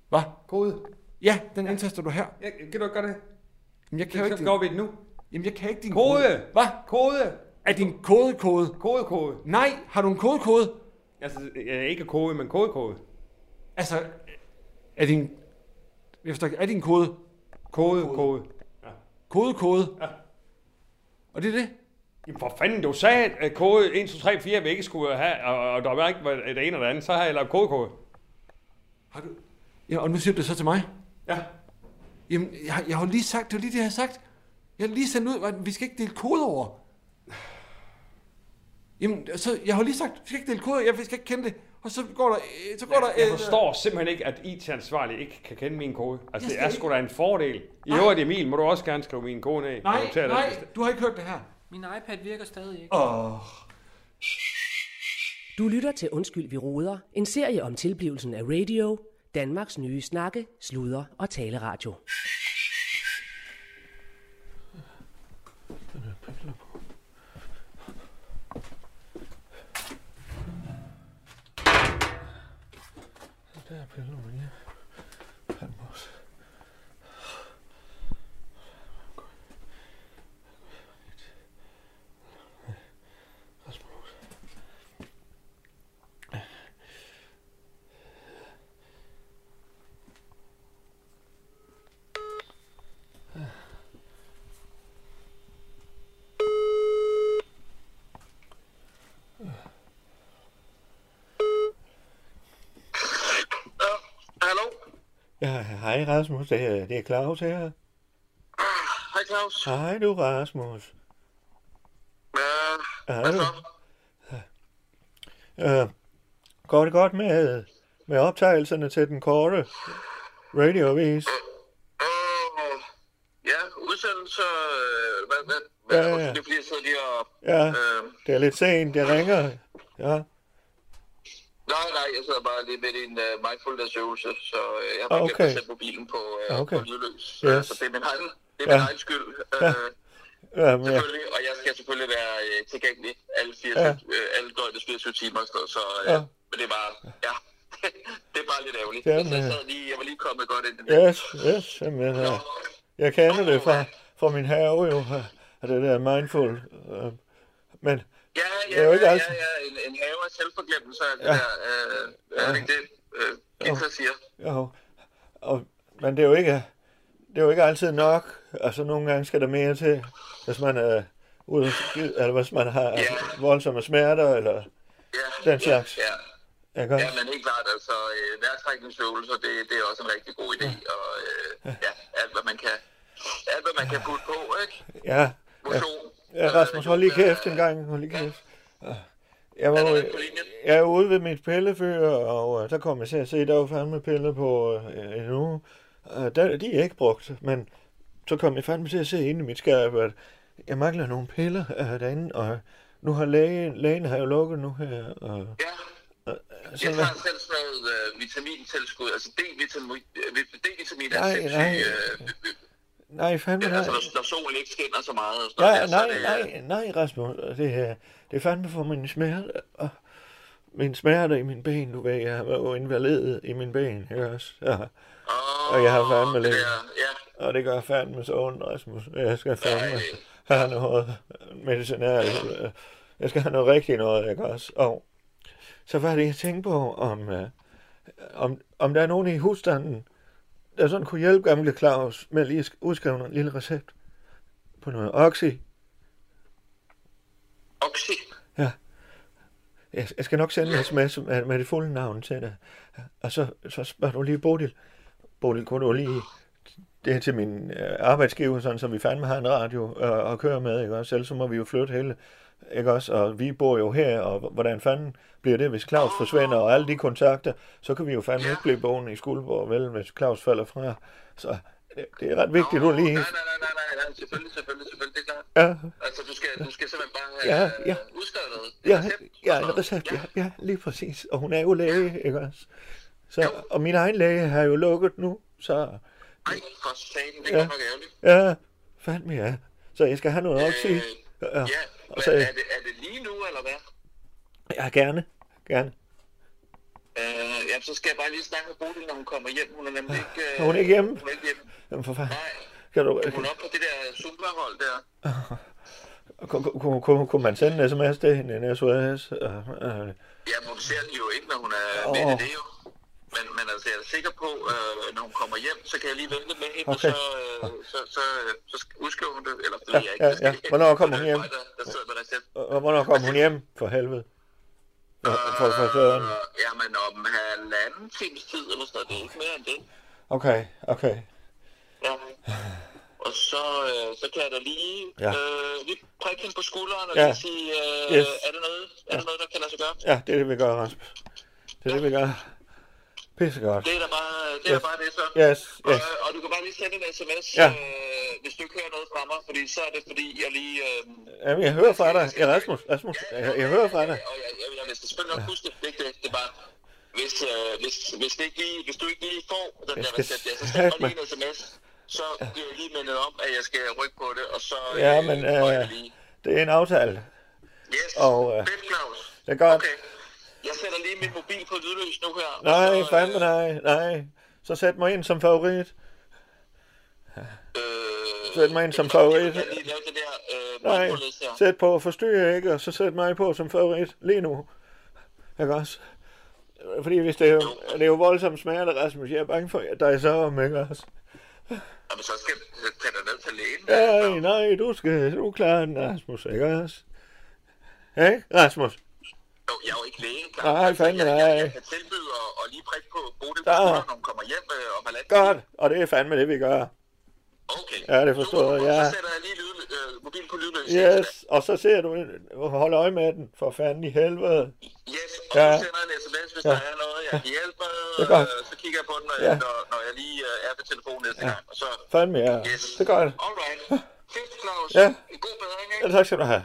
Hvad? Kode. Ja, den indtaster du her. Ja, kan du ikke gøre det? Jamen, jeg kan Kan jo vi ikke skal din, op i det nu? jamen, jeg kan ikke din Kode. Hvad? Kode. Er din kode kode? Kode, kode. Nej, har du en kode kode? Altså, ja, ikke kode, men kode, kode. Altså, er din, jeg forstår, ikke, er din kode Kode, kode. kode kode? Ja. Og det er det? Jamen for fanden, du sagde, at kode 1, 2, 3, 4 vi ikke skulle have, og, og der var ikke det ene eller det andet, så har jeg lavet kode, kode. Har du? Ja, og nu siger du det så til mig. Ja. Jamen, jeg, har- jeg har jo lige sagt, det var lige det, jeg har sagt. Jeg har lige sendt ud, at vi skal ikke dele kode over. Jamen, så, jeg har jo lige sagt, vi skal ikke dele kode, jeg skal ikke kende det. Og så går der, øh, så går der... Jeg øh, forstår simpelthen ikke, at IT-ansvarlig ikke kan kende min kode. Altså, det er sgu da en fordel. I øvrigt, Emil, må du også gerne skrive min kode ned. Nej, nej, du har ikke hørt det her. Min iPad virker stadig ikke. Åh. Du lytter til Undskyld, vi råder. En serie om tilblivelsen af radio. Danmarks nye snakke, sludre og taleradio. Der er piller Maria. Palmos. Rasmus. Hallo? Ja, hej Rasmus, det er, det er Claus her. Hej Claus. Hej du Rasmus. Ja, Hej du. så? Øh, går det godt med, med optagelserne til den korte radioavis? Øh, ja, udsendelse... Øh, hvad, hvad, hvad, Ja, ja. Det fordi, jeg sidder lige og... Ja, Øh, det er lidt sent, jeg ringer. Ja, nej, nej, jeg sidder bare lige midt i en uh, mindfulness-øvelse, så øh, jeg har bare okay. at sætte mobilen på, uh, okay. på lydløs. Yes. Så det er min egen, det er min Ja. egen skyld. Ja. Øh, ja, men, ja. selvfølgelig, og jeg skal selvfølgelig være øh, tilgængelig alle, 24, Ja. ja. øh, alle døgnets 24 timer noget, så øh, Ja. ja. men det er bare, ja. *laughs* det er bare lidt ærgerligt. Ja, Ja, men- jeg, sad lige, jeg var lige kommet godt ind i det. Yes, yes, jamen, uh, jeg kender det fra, fra min have jo, uh, og det der mindful. Uh, men Ja, Det ja, er jo ikke ja, altid- ja, ja, en, en have af selvforglemmelse og alt Ja. det der. Øh, er det ikke det, øh, siger? Jo, og, men det er jo ikke, det er jo ikke altid nok. Altså, nogle gange skal der mere til, hvis man er ude, eller hvis man har Ja. voldsomme smerter, eller Ja, den slags. Ja, Ikke? ja, men helt klart, altså, øh, vejrtrækningsøvelser, det, det er også en rigtig god idé, og øh, ja, alt hvad man kan, alt hvad man kan putte på, ikke? Ja, ja, Motion. ja Rasmus, hold lige kæft en gang, hold lige kæft. Jeg var, linjen? jeg er ude ved mit pillefyr, og øh, der kom jeg til at se, der var fandme piller på øh, en uge. Øh, der, de er ikke brugt, men så kom jeg fandme til at se inde i mit skab, at jeg mangler nogle piller øh, derinde, og nu har lægen, lægen har jo lukket nu her. Og, Ja, så, jeg tager selv sådan noget øh, vitamintilskud, altså D-vitamin, D-vitamin er sindssygt, nej. Nej, fandme nej. altså, når, når solen ikke skinner så meget. Og sådan Ja, der, nej, så det, nej, nej, Rasmus. Det er, det er fandme for min smerte. Og min smerte i min ben, du ved, jeg var jo invalid i min ben, ikke også? Ja. Åh, Og jeg har fandme lidt, ja, og det gør fandme så ondt, Rasmus. Jeg skal fandme have noget medicinalt. Jeg skal have noget rigtigt noget, ikke også? Og så var det, jeg tænkte på, om, øh, om, om der er nogen i husstanden, der sådan kunne hjælpe gamle Claus med at lige sk- udskrive en lille recept på noget oxy. Oxy. Ja. Jeg, jeg skal nok sende en sms med, med det fulde navn til dig. Og så, så spørger du lige Bodil. Bodil, kunne du lige... Det er til min øh, arbejdsgiver, sådan, så vi fandme har en radio øh, at køre med, ikke også? Ellers så må vi jo flytte hele, ikke også? Og vi bor jo her, og hvordan fanden bliver det, hvis Claus forsvinder, og alle de kontakter, så kan vi jo fandme ikke blive boende i Skuldborg, vel, hvis Claus falder fra. Så det, det er ret vigtigt, du lige... Nej, nej, nej, nej, nej, nej, selvfølgelig, selvfølgelig, selvfølgelig, det er klart. Ja, Altså, du skal, du skal simpelthen bare Ja, have ja. øh, udskrevet noget. Ja, Recept og ja, sådan en recept, ja, ja, lige præcis. Og hun er jo læge, ikke også? Så, og min egen læge har jo lukket nu, så Ej, for satan, det er Ja. nok ærgerligt. ja, fandme ja. Så jeg skal have noget oxy. Øh, Ja, Ja, men så, er det, er det lige nu, eller hvad? ja, gerne, gerne. Øh, ja, så skal jeg bare lige snakke med Bodil, når hun kommer hjem. Hun er nemlig ikke... Øh, Er hun ikke hjemme? Hun er ikke hjemme. Jamen for fanden. Nej, Kan du, hun er oppe på det der Zumba-hold der. *laughs* kunne, kunne, kunne, man sende en sms til hende, en SOS? Uh, uh, Ja, men hun ser den jo ikke, når hun er Åh. med i det jo. Men, men altså, jeg er sikker på, øh, når hun kommer hjem, så kan jeg lige vente med hende, Okay. og så, øh, så, så, så udskriver hun det. Eller det Ja, jeg ikke. ja, ja. Hvornår kommer hun hjem? Der, der sidder med og hvornår kommer hun hjem? For helvede. For, for, for søren. Øh, jamen, om halvanden times tid, eller sådan noget. Det er ikke mere end det. Okay, okay. Ja. Og så, øh, så kan jeg da lige, Ja. øh, lige prikke hende på skulderen og Ja. lige sige, øh, Yes. er, det noget, er det noget, der kan lade sig gøre? Ja, det er det, vi gør, Rasmus. Det er det, vi gør. Pissegodt. Det er da bare det, er Yes. bare det så. Yes, yes. Og, og du kan bare lige sende en sms, Ja. øh, hvis du ikke hører noget fra mig, fordi så er det fordi, jeg lige... Øh, Jamen, jeg hører fra dig. Ja, Rasmus, Rasmus, jeg, jeg hører fra dig. Og jeg, jeg, jeg, jeg skal selvfølgelig nok huske det, det det, det bare... Hvis, øh, hvis, hvis, det ikke lige, hvis du ikke lige får den Jeg der recept, ja, så send mig lige en sms, så bliver jeg lige mindet om, at jeg skal rykke på det, og så... Ja, øh, men får jeg øh, det er en aftale. Yes, og, øh. Det er godt. Okay. Jeg sætter lige min mobil på lydløs nu her. Nej, så, fandme nej, nej. Så sæt mig ind som favorit. Øh, Sæt mig ind som favorit. Jeg lige lave det der øh, Nej, sæt på forstyrre ikke, og så sæt mig på som favorit lige nu. Ikke også? Fordi hvis det er jo, det er jo voldsomt smerte, Rasmus, jeg er bange for, at er så om, ikke også? Jamen, så skal jeg tage dig ned til lægen. Nej, nej, du skal, du klarer den, Rasmus, ikke også? Ikke, Rasmus? Jo, jeg er jo ikke læge, klar. Nej, fandme jeg, jeg, jeg nej. kan tilbyde at, at lige prikke på Bodil når hun kommer hjem øh, om halvanden. Godt, og det er fandme det, vi gør. Okay. Ja, det forstår jeg, ja. Så sætter jeg lige lyd, øh, mobilen på lydløs. Yes, og så ser du, hold øje med den, for fanden i helvede. Yes, og Ja. ja. du sender en sms, hvis Ja. ja. der er noget, jeg kan hjælpe med. Det. Øh, så kigger jeg på den, når, Ja. ja. når, når jeg lige øh, er ved telefonen næste Ja. gang. Og så, Fandme, ja. yes. Det er godt. Alright. Fedt, Claus. Ja. God bedring, Ja, ikke? tak skal du have.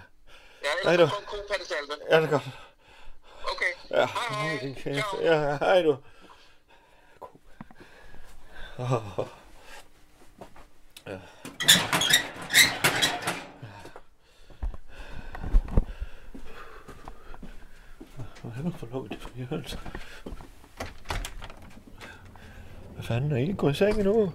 Ja, ellers så en god pattesalve. Ja, det er godt. Okay. Ja, Hej, hej. kæft. Ja, hej du. Oh. Ja. Hvor er det for lukket det for hjørnet? Hvad fanden, er I gået i seng endnu?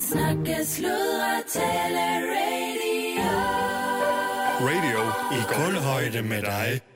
Snakke, sludre, tale, radio. Radio i guldhøjde med dig.